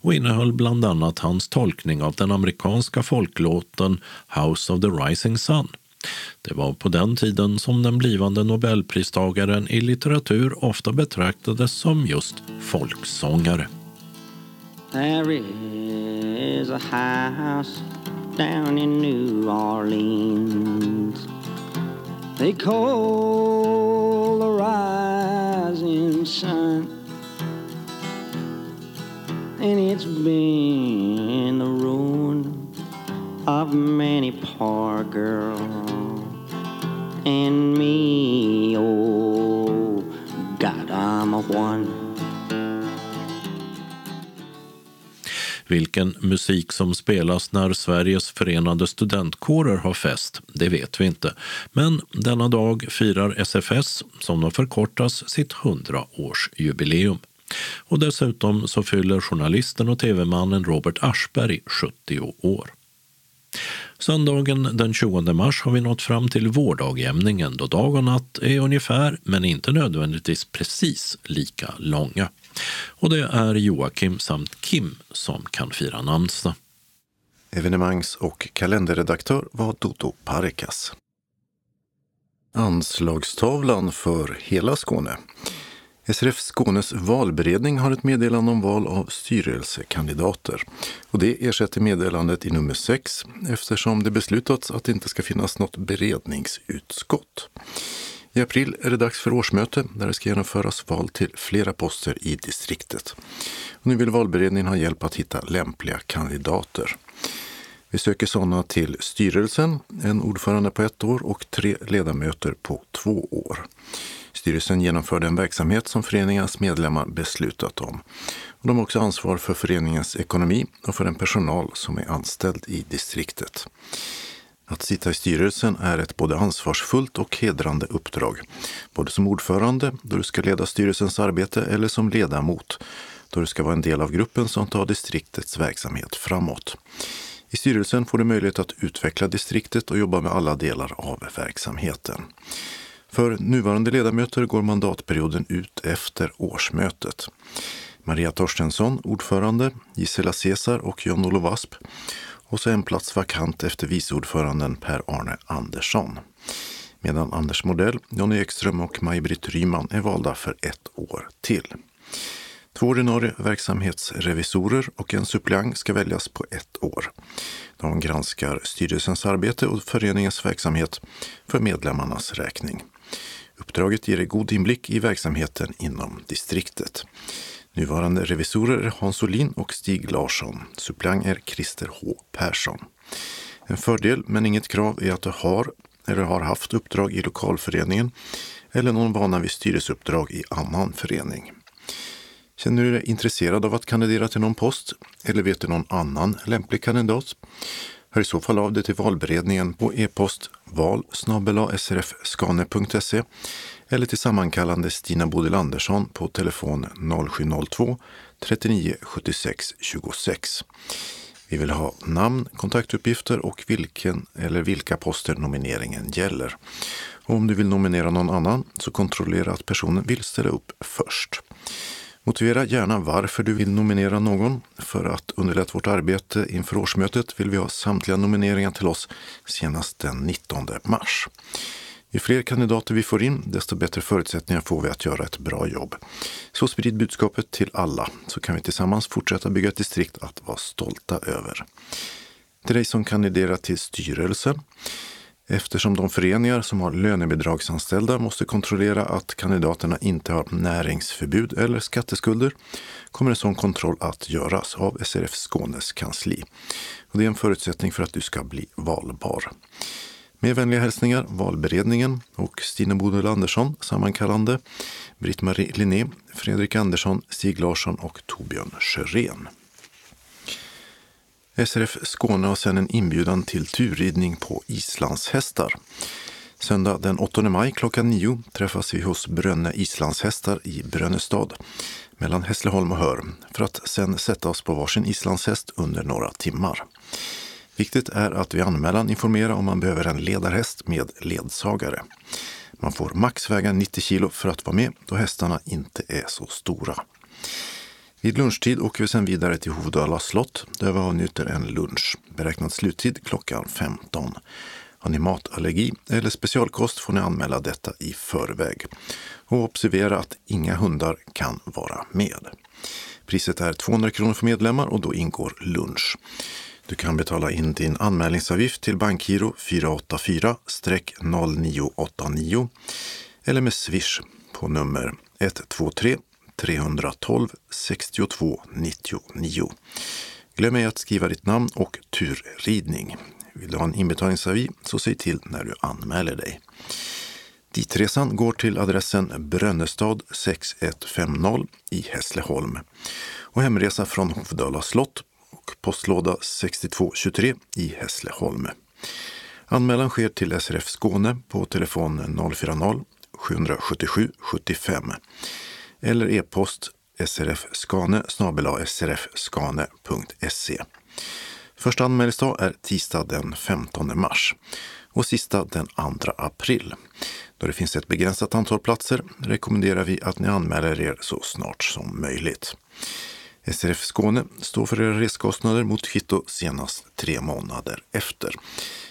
G: och innehöll bland annat hans tolkning av den amerikanska folklåten House of the Rising Sun. Det var på den tiden som den blivande nobelpristagaren i litteratur ofta betraktades som just folksångare. There is a house down in New Orleans. They call the rising sun And it's been the ruin of many poor girls And me, oh God, I'm a one Vilken musik som spelas när Sveriges förenade studentkårer har fest, det vet vi inte. Men denna dag firar SFS, som de förkortas, sitt 100-årsjubileum. Och dessutom så fyller journalisten och tv-mannen Robert Aschberg 70 år. Söndagen den 20 mars har vi nått fram till vårdagjämningen då dag och natt är ungefär, men inte nödvändigtvis precis, lika långa. Och det är Joakim samt Kim som kan fira namnsdag.
A: Evenemangs och kalenderredaktör var Dodo Parikas. Anslagstavlan för hela Skåne. SRF Skånes valberedning har ett meddelande om val av styrelsekandidater. Och det ersätter meddelandet i nummer 6 eftersom det beslutats att det inte ska finnas något beredningsutskott. I april är det dags för årsmöte där det ska genomföras val till flera poster i distriktet. Och nu vill valberedningen ha hjälp att hitta lämpliga kandidater. Vi söker sådana till styrelsen, en ordförande på ett år och tre ledamöter på två år. Styrelsen genomför den verksamhet som föreningens medlemmar beslutat om. De har också ansvar för föreningens ekonomi och för den personal som är anställd i distriktet. Att sitta i styrelsen är ett både ansvarsfullt och hedrande uppdrag. Både som ordförande, då du ska leda styrelsens arbete, eller som ledamot, då du ska vara en del av gruppen som tar distriktets verksamhet framåt. I styrelsen får du möjlighet att utveckla distriktet och jobba med alla delar av verksamheten. För nuvarande ledamöter går mandatperioden ut efter årsmötet. Maria Torstensson, ordförande, Gisela Cesar och John-Olof Asp och så en plats vakant efter viceordföranden Per-Arne Andersson. Medan Anders Modell, Jonny Ekström och Maj-Britt Ryman är valda för ett år till. Två ordinarie verksamhetsrevisorer och en suppleant ska väljas på ett år. De granskar styrelsens arbete och föreningens verksamhet för medlemmarnas räkning. Uppdraget ger god inblick i verksamheten inom distriktet. Nuvarande revisorer är Hans Olin och Stig Larsson. Suppleant är Christer H Persson. En fördel, men inget krav, är att du har eller har haft uppdrag i lokalföreningen eller någon vana vid styrelseuppdrag i annan förening. Känner du dig intresserad av att kandidera till någon post eller vet du någon annan lämplig kandidat? Hör i så fall av dig till valberedningen på e-post val srfskane.se eller till sammankallande Stina Bodil Andersson på telefon 0702 39 76 26. Vi vill ha namn, kontaktuppgifter och vilken eller vilka poster nomineringen gäller. Och om du vill nominera någon annan så kontrollera att personen vill ställa upp först. Motivera gärna varför du vill nominera någon. För att underlätta vårt arbete inför årsmötet vill vi ha samtliga nomineringar till oss senast den 19 mars. Ju fler kandidater vi får in, desto bättre förutsättningar får vi att göra ett bra jobb. Så sprid budskapet till alla, så kan vi tillsammans fortsätta bygga ett distrikt att vara stolta över. Till dig som kandiderar till styrelsen. Eftersom de föreningar som har lönebidragsanställda måste kontrollera att kandidaterna inte har näringsförbud eller skatteskulder kommer en sån kontroll att göras av SRF Skånes kansli. Och det är en förutsättning för att du ska bli valbar. Med vänliga hälsningar valberedningen och Stina Bodil Andersson, sammankallande, Britt-Marie Linné, Fredrik Andersson, Stig Larsson och Torbjörn Sjörén. SRF Skåne har sedan en inbjudan till turridning på islandshästar. Söndag den 8 maj klockan 9 träffas vi hos Brönne islandshästar i Brönnestad mellan Hässleholm och Hör för att sen sätta oss på varsin islandshäst under några timmar. Viktigt är att vid anmälan informera om man behöver en ledarhäst med ledsagare. Man får max väga 90 kilo för att vara med då hästarna inte är så stora. Vid lunchtid åker vi sedan vidare till Hovdala slott där vi avnjuter en lunch. Beräknad sluttid klockan 15. Har ni matallergi eller specialkost får ni anmäla detta i förväg. Och observera att inga hundar kan vara med. Priset är 200 kronor för medlemmar och då ingår lunch. Du kan betala in din anmälningsavgift till Bankgiro 484-0989 eller med Swish på nummer 123 312 62 99. Glöm ej att skriva ditt namn och turridning. Vill du ha en inbetalningsavi så säg till när du anmäler dig. Ditresan går till adressen Brönnestad 6150 i Hässleholm och hemresa från Hovdala slott och postlåda 6223 i Hässleholm. Anmälan sker till SRF Skåne på telefon 040-777 75 eller e-post srfskane srfskane.se. Första anmälningsdag är tisdag den 15 mars och sista den 2 april. Då det finns ett begränsat antal platser rekommenderar vi att ni anmäler er så snart som möjligt. SRF Skåne står för era reskostnader mot kvitto senast tre månader efter.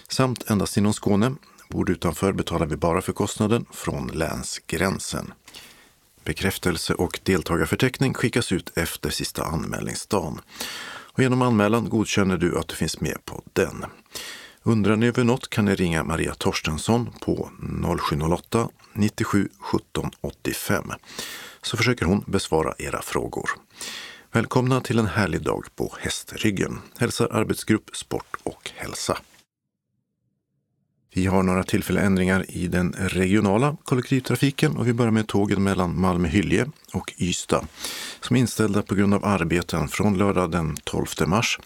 A: Samt endast inom Skåne. Bor du utanför betalar vi bara för kostnaden från länsgränsen. Bekräftelse och deltagarförteckning skickas ut efter sista anmälningsdagen. Och genom anmälan godkänner du att du finns med på den. Undrar ni över något kan ni ringa Maria Torstensson på 0708 97 17 85 så försöker hon besvara era frågor. Välkomna till en härlig dag på Hästryggen, hälsar arbetsgrupp Sport och hälsa. Vi har några tillfälliga ändringar i den regionala kollektivtrafiken och vi börjar med tågen mellan Malmö-Hylje och Ystad som är inställda på grund av arbeten från lördag den 12 mars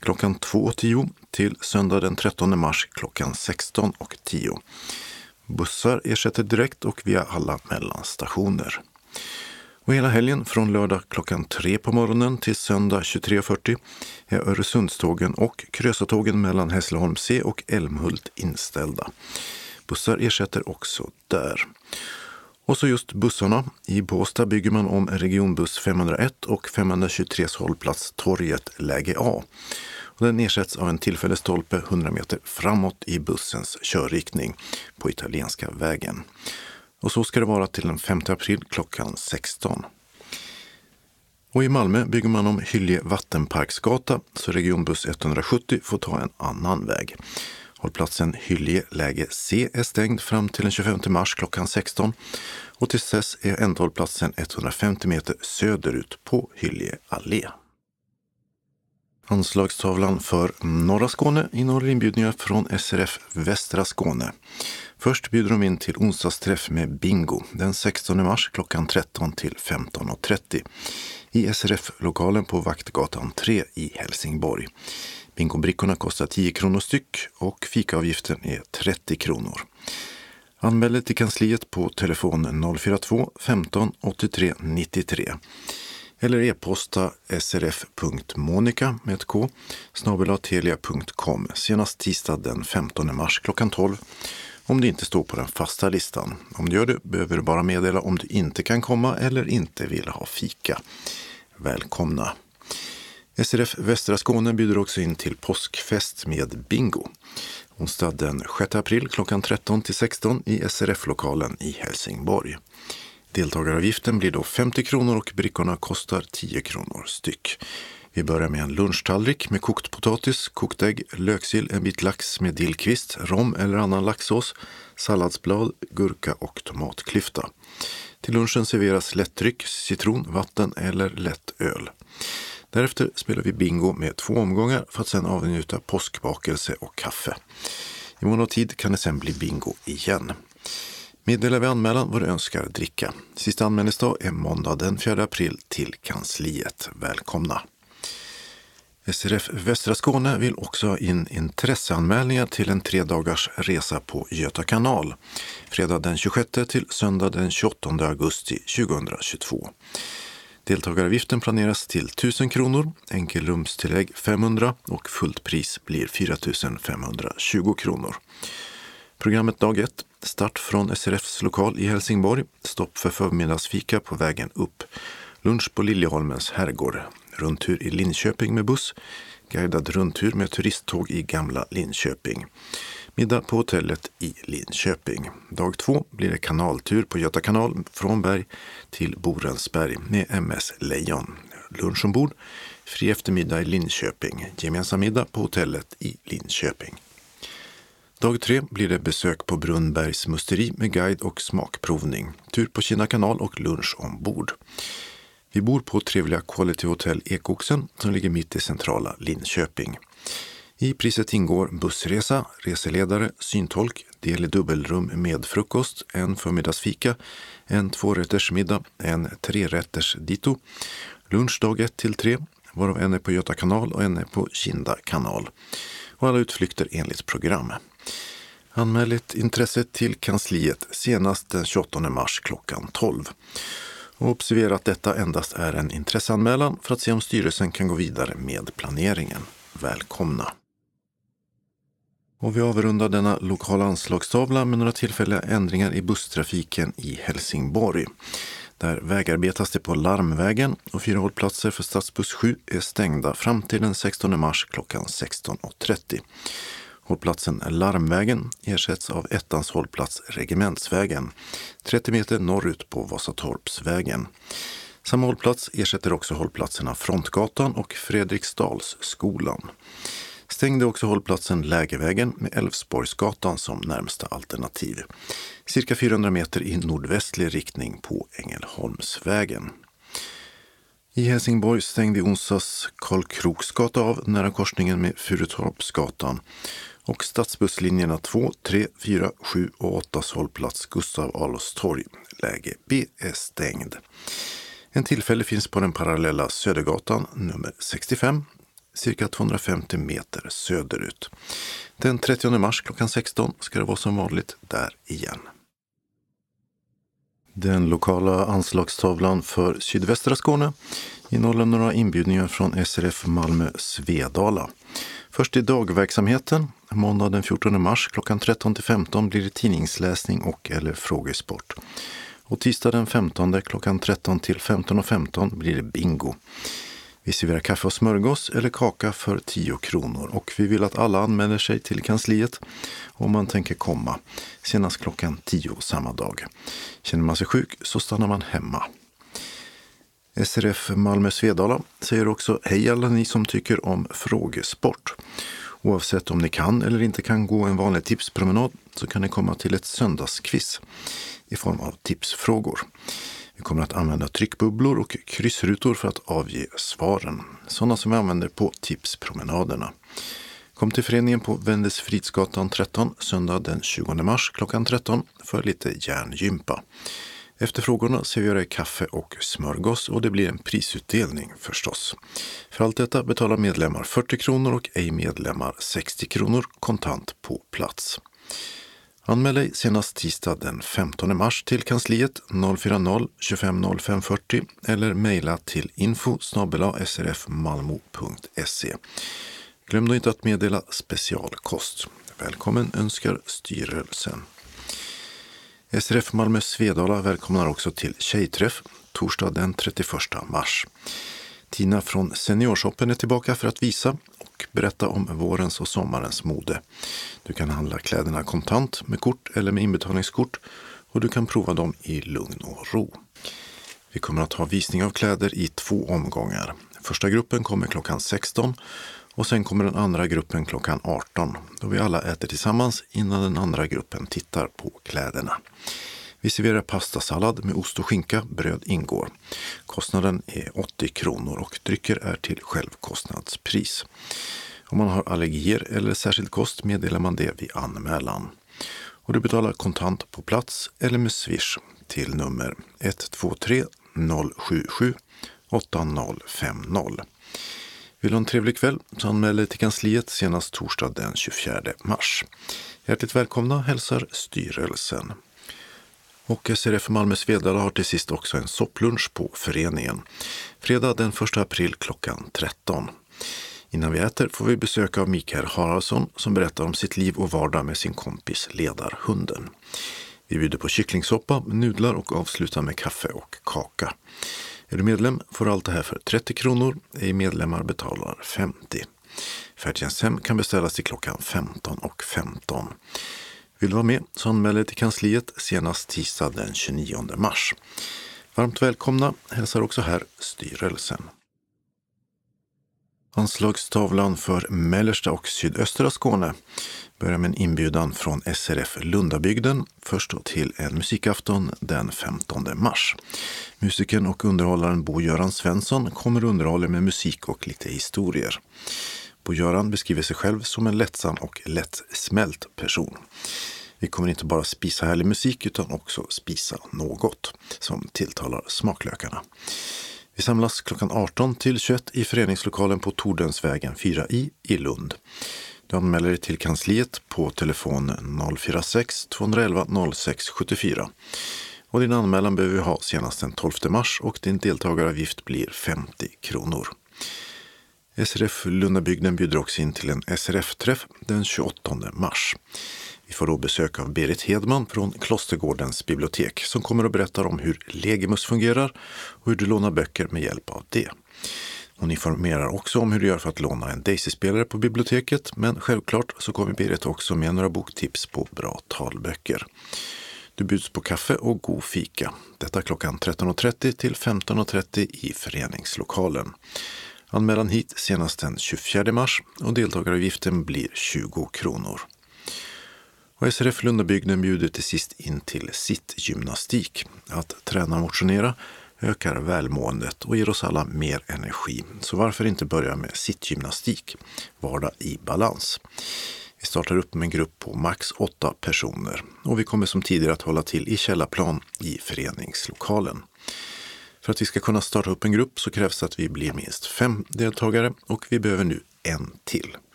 A: klockan 2.10 till söndag den 13 mars klockan 16.10. Bussar ersätter direkt och via alla mellanstationer. Och hela helgen från lördag klockan 3 på morgonen till söndag 23.40 är Öresundstågen och Krösatågen mellan Hässleholm C och Älmhult inställda. Bussar ersätter också där. Och så just bussarna. I Båstad bygger man om regionbuss 501 och 523 hållplats Torget läge A. Och den ersätts av en tillfällig stolpe 100 meter framåt i bussens körriktning på Italienska vägen. Och så ska det vara till den 5 april klockan 16. Och i Malmö bygger man om Hylje vattenparksgata så regionbuss 170 får ta en annan väg. Hållplatsen Hylje läge C är stängd fram till den 25 mars klockan 16 och tills dess är ändhållplatsen 150 meter söderut på Hylje allé. Anslagstavlan för norra Skåne innehåller inbjudningar från SRF Västra Skåne. Först bjuder de in till onsdagsträff med bingo den 16 mars klockan 13 till 15.30 i SRF-lokalen på Vaktgatan 3 i Helsingborg. Bingobrickorna kostar 10 kronor styck och fikaavgiften är 30 kronor. Anmäl dig till kansliet på telefon 042 15 83 93 eller e-posta srf.monica med ett k snabelatelia.com senast tisdag den 15 mars klockan 12 om du inte står på den fasta listan. Om du gör det behöver du bara meddela om du inte kan komma eller inte vill ha fika. Välkomna! SRF Västra Skåne bjuder också in till påskfest med bingo. Onsdag den 6 april klockan 13 till 16 i SRF-lokalen i Helsingborg. Deltagaravgiften blir då 50 kronor och brickorna kostar 10 kronor styck. Vi börjar med en lunchtallrik med kokt potatis, kokt ägg, löksill, en bit lax med dillkvist, rom eller annan laxsås, salladsblad, gurka och tomatklyfta. Till lunchen serveras lättdryck, citron, vatten eller lätt öl. Därefter spelar vi bingo med två omgångar för att sedan avnjuta påskbakelse och kaffe. I mån av tid kan det sen bli bingo igen. Meddela vid anmälan vad du önskar dricka. Sista anmälningsdag är måndag den 4 april till kansliet. Välkomna! SRF Västra Skåne vill också ha in intresseanmälningar till en tre dagars resa på Göta kanal. Fredag den 26 till söndag den 28 augusti 2022. Deltagaravgiften planeras till 1000 kronor, enkelrumstillägg 500 och fullt pris blir 4 520 kronor. Programmet dag 1. Start från SRFs lokal i Helsingborg. Stopp för förmiddagsfika på vägen upp. Lunch på Liljeholmens herrgård. Rundtur i Linköping med buss. Guidad rundtur med turisttåg i Gamla Linköping. Middag på hotellet i Linköping. Dag två blir det kanaltur på Göta kanal från Berg till Borensberg med MS Lejon. Lunch ombord, fri eftermiddag i Linköping, gemensam middag på hotellet i Linköping. Dag tre blir det besök på Brunnbergs musteri med guide och smakprovning, tur på Kina kanal och lunch ombord. Vi bor på trevliga Quality Hotel Ekoxen som ligger mitt i centrala Linköping. I priset ingår bussresa, reseledare, syntolk, del i dubbelrum med frukost, en förmiddagsfika, en tvårättersmiddag, en trerätters dito, lunch dag 1 till 3, varav en är på Göta kanal och en är på Kinda kanal. Och alla utflykter enligt program. Anmäl ett intresse till kansliet senast den 28 mars klockan 12. Och observera att detta endast är en intresseanmälan för att se om styrelsen kan gå vidare med planeringen. Välkomna! Och vi avrundar denna lokala anslagstavla med några tillfälliga ändringar i busstrafiken i Helsingborg. Där vägarbetas det på Larmvägen och fyra hållplatser för stadsbuss 7 är stängda fram till den 16 mars klockan 16.30. Hållplatsen Larmvägen ersätts av ettans hållplats Regementsvägen, 30 meter norrut på Vasatorpsvägen. Samma hållplats ersätter också hållplatserna Frontgatan och Fredriksdalsskolan. Stängde också hållplatsen Lägervägen med Älvsborgsgatan som närmsta alternativ. Cirka 400 meter i nordvästlig riktning på Ängelholmsvägen. I Helsingborg stängde i onsdags Karl Kroksgata av nära korsningen med Furutorpsgatan och stadsbusslinjerna 2, 3, 4, 7 och 8 hållplats Gustav Adolfs torg, läge B, är stängd. En tillfälle finns på den parallella Södergatan nummer 65, cirka 250 meter söderut. Den 30 mars klockan 16 ska det vara som vanligt där igen. Den lokala anslagstavlan för sydvästra Skåne innehåller några inbjudningar från SRF Malmö Svedala. Först i dagverksamheten. Måndag den 14 mars klockan 13 till 15 blir det tidningsläsning och eller frågesport. Och tisdag den 15 klockan 13 till 15.15 15 blir det bingo. Vi serverar kaffe och smörgås eller kaka för 10 kronor och vi vill att alla anmäler sig till kansliet om man tänker komma senast klockan 10 samma dag. Känner man sig sjuk så stannar man hemma. SRF Malmö Svedala säger också hej alla ni som tycker om frågesport. Oavsett om ni kan eller inte kan gå en vanlig tipspromenad så kan ni komma till ett söndagsquiz i form av tipsfrågor. Vi kommer att använda tryckbubblor och kryssrutor för att avge svaren. Sådana som vi använder på tipspromenaderna. Kom till föreningen på Vendelsfridsgatan 13 söndag den 20 mars klockan 13 för lite järngympa. Efter frågorna serverar jag kaffe och smörgås och det blir en prisutdelning förstås. För allt detta betalar medlemmar 40 kronor och ej medlemmar 60 kronor kontant på plats. Anmäl dig senast tisdag den 15 mars till kansliet 040 25 05 40 eller mejla till info srfmalmo.se. Glöm då inte att meddela specialkost. Välkommen önskar styrelsen. SRF Malmö Svedala välkomnar också till Tjejträff torsdag den 31 mars. Tina från Seniorshoppen är tillbaka för att visa och berätta om vårens och sommarens mode. Du kan handla kläderna kontant med kort eller med inbetalningskort och du kan prova dem i lugn och ro. Vi kommer att ha visning av kläder i två omgångar. Första gruppen kommer klockan 16 och sen kommer den andra gruppen klockan 18 då vi alla äter tillsammans innan den andra gruppen tittar på kläderna. Vi serverar pastasallad med ost och skinka, bröd ingår. Kostnaden är 80 kronor och drycker är till självkostnadspris. Om man har allergier eller särskild kost meddelar man det vid anmälan. Och du betalar kontant på plats eller med swish till nummer 123 077 8050. Vill du ha en trevlig kväll så anmäl dig till kansliet senast torsdag den 24 mars. Hjärtligt välkomna hälsar styrelsen. Och SRF Malmö Svedala har till sist också en sopplunch på föreningen. Fredag den 1 april klockan 13. Innan vi äter får vi besök av Mikael Haraldsson som berättar om sitt liv och vardag med sin kompis Ledarhunden. Vi bjuder på kycklingsoppa, nudlar och avslutar med kaffe och kaka. Är du medlem får du allt det här för 30 kronor. Ej medlemmar betalar 50. Färdtjänsthem kan beställas till klockan 15.15. 15. Vill du vara med så anmäl dig till kansliet senast tisdag den 29 mars. Varmt välkomna hälsar också här styrelsen. Anslagstavlan för mellersta och sydöstra Skåne börjar med en inbjudan från SRF Lundabygden först då till en musikafton den 15 mars. Musikern och underhållaren Bo-Göran Svensson kommer underhålla med musik och lite historier. Bo-Göran beskriver sig själv som en lättsam och lättsmält person. Vi kommer inte bara spisa härlig musik utan också spisa något som tilltalar smaklökarna. Vi samlas klockan 18 till 21 i föreningslokalen på Tordensvägen 4i i Lund. Du anmäler dig till kansliet på telefon 046 211 06 74. Och din anmälan behöver vi ha senast den 12 mars och din deltagaravgift blir 50 kronor. SRF Lundabygden bjuder också in till en SRF-träff den 28 mars. Vi får då besök av Berit Hedman från Klostergårdens bibliotek som kommer att berätta om hur Legimus fungerar och hur du lånar böcker med hjälp av det. Hon informerar också om hur du gör för att låna en Daisy-spelare på biblioteket, men självklart så kommer Berit också med några boktips på bra talböcker. Du bjuds på kaffe och god fika. Detta klockan 13.30 till 15.30 i föreningslokalen. Anmälan hit senast den 24 mars och deltagaravgiften blir 20 kronor. Och SRF Lundabygden bjuder till sist in till sittgymnastik. Att träna och motionera ökar välmåendet och ger oss alla mer energi. Så varför inte börja med sittgymnastik? Vardag i balans. Vi startar upp med en grupp på max åtta personer och vi kommer som tidigare att hålla till i källarplan i föreningslokalen. För att vi ska kunna starta upp en grupp så krävs det att vi blir minst fem deltagare och vi behöver nu en till.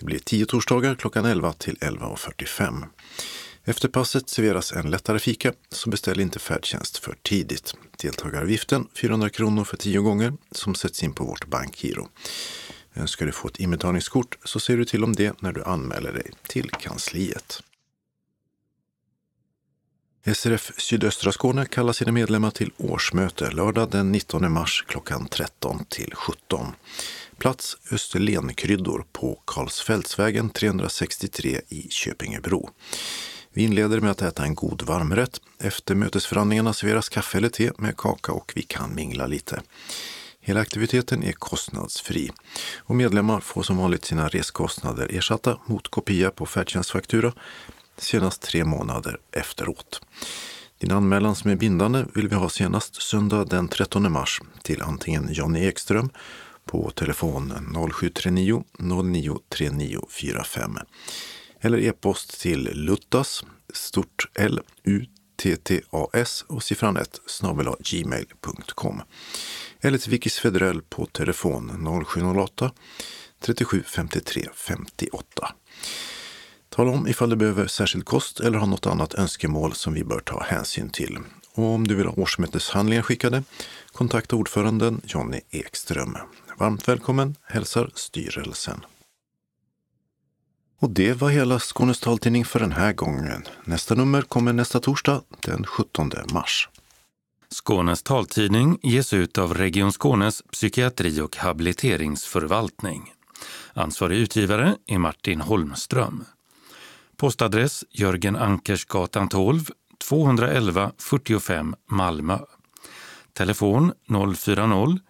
A: Det blir tio torsdagar klockan 11 till 11.45. Efter passet serveras en lättare fika, så beställ inte färdtjänst för tidigt. Deltagaravgiften 400 kronor för tio gånger som sätts in på vårt bankgiro. Önskar du få ett inbetalningskort så ser du till om det när du anmäler dig till kansliet. SRF Sydöstra Skåne kallar sina medlemmar till årsmöte lördag den 19 mars klockan 13 till 17. Plats Österlenkryddor på Karlsfältsvägen 363 i Köpingebro. Vi inleder med att äta en god varmrätt. Efter mötesförhandlingarna serveras kaffe eller te med kaka och vi kan mingla lite. Hela aktiviteten är kostnadsfri och medlemmar får som vanligt sina reskostnader ersatta mot kopia på färdtjänstfaktura senast tre månader efteråt. Din anmälan som är bindande vill vi ha senast söndag den 13 mars till antingen Jonny Ekström på telefon 0739 0939 45 eller e-post till luttas, stort L, U, T, T, A, S och siffran 1 snabel gmail.com. Eller till Vickis Federell på telefon 0708 37 53 58. Tala om ifall du behöver särskild kost eller har något annat önskemål som vi bör ta hänsyn till. Och om du vill ha årsmöteshandlingar skickade, kontakta ordföranden Jonny Ekström. Varmt välkommen hälsar styrelsen. Och det var hela Skånes taltidning för den här gången. Nästa nummer kommer nästa torsdag den 17 mars.
M: Skånes taltidning ges ut av Region Skånes psykiatri och habiliteringsförvaltning. Ansvarig utgivare är Martin Holmström. Postadress Jörgen Ankersgatan 12, 211 45 Malmö. Telefon 040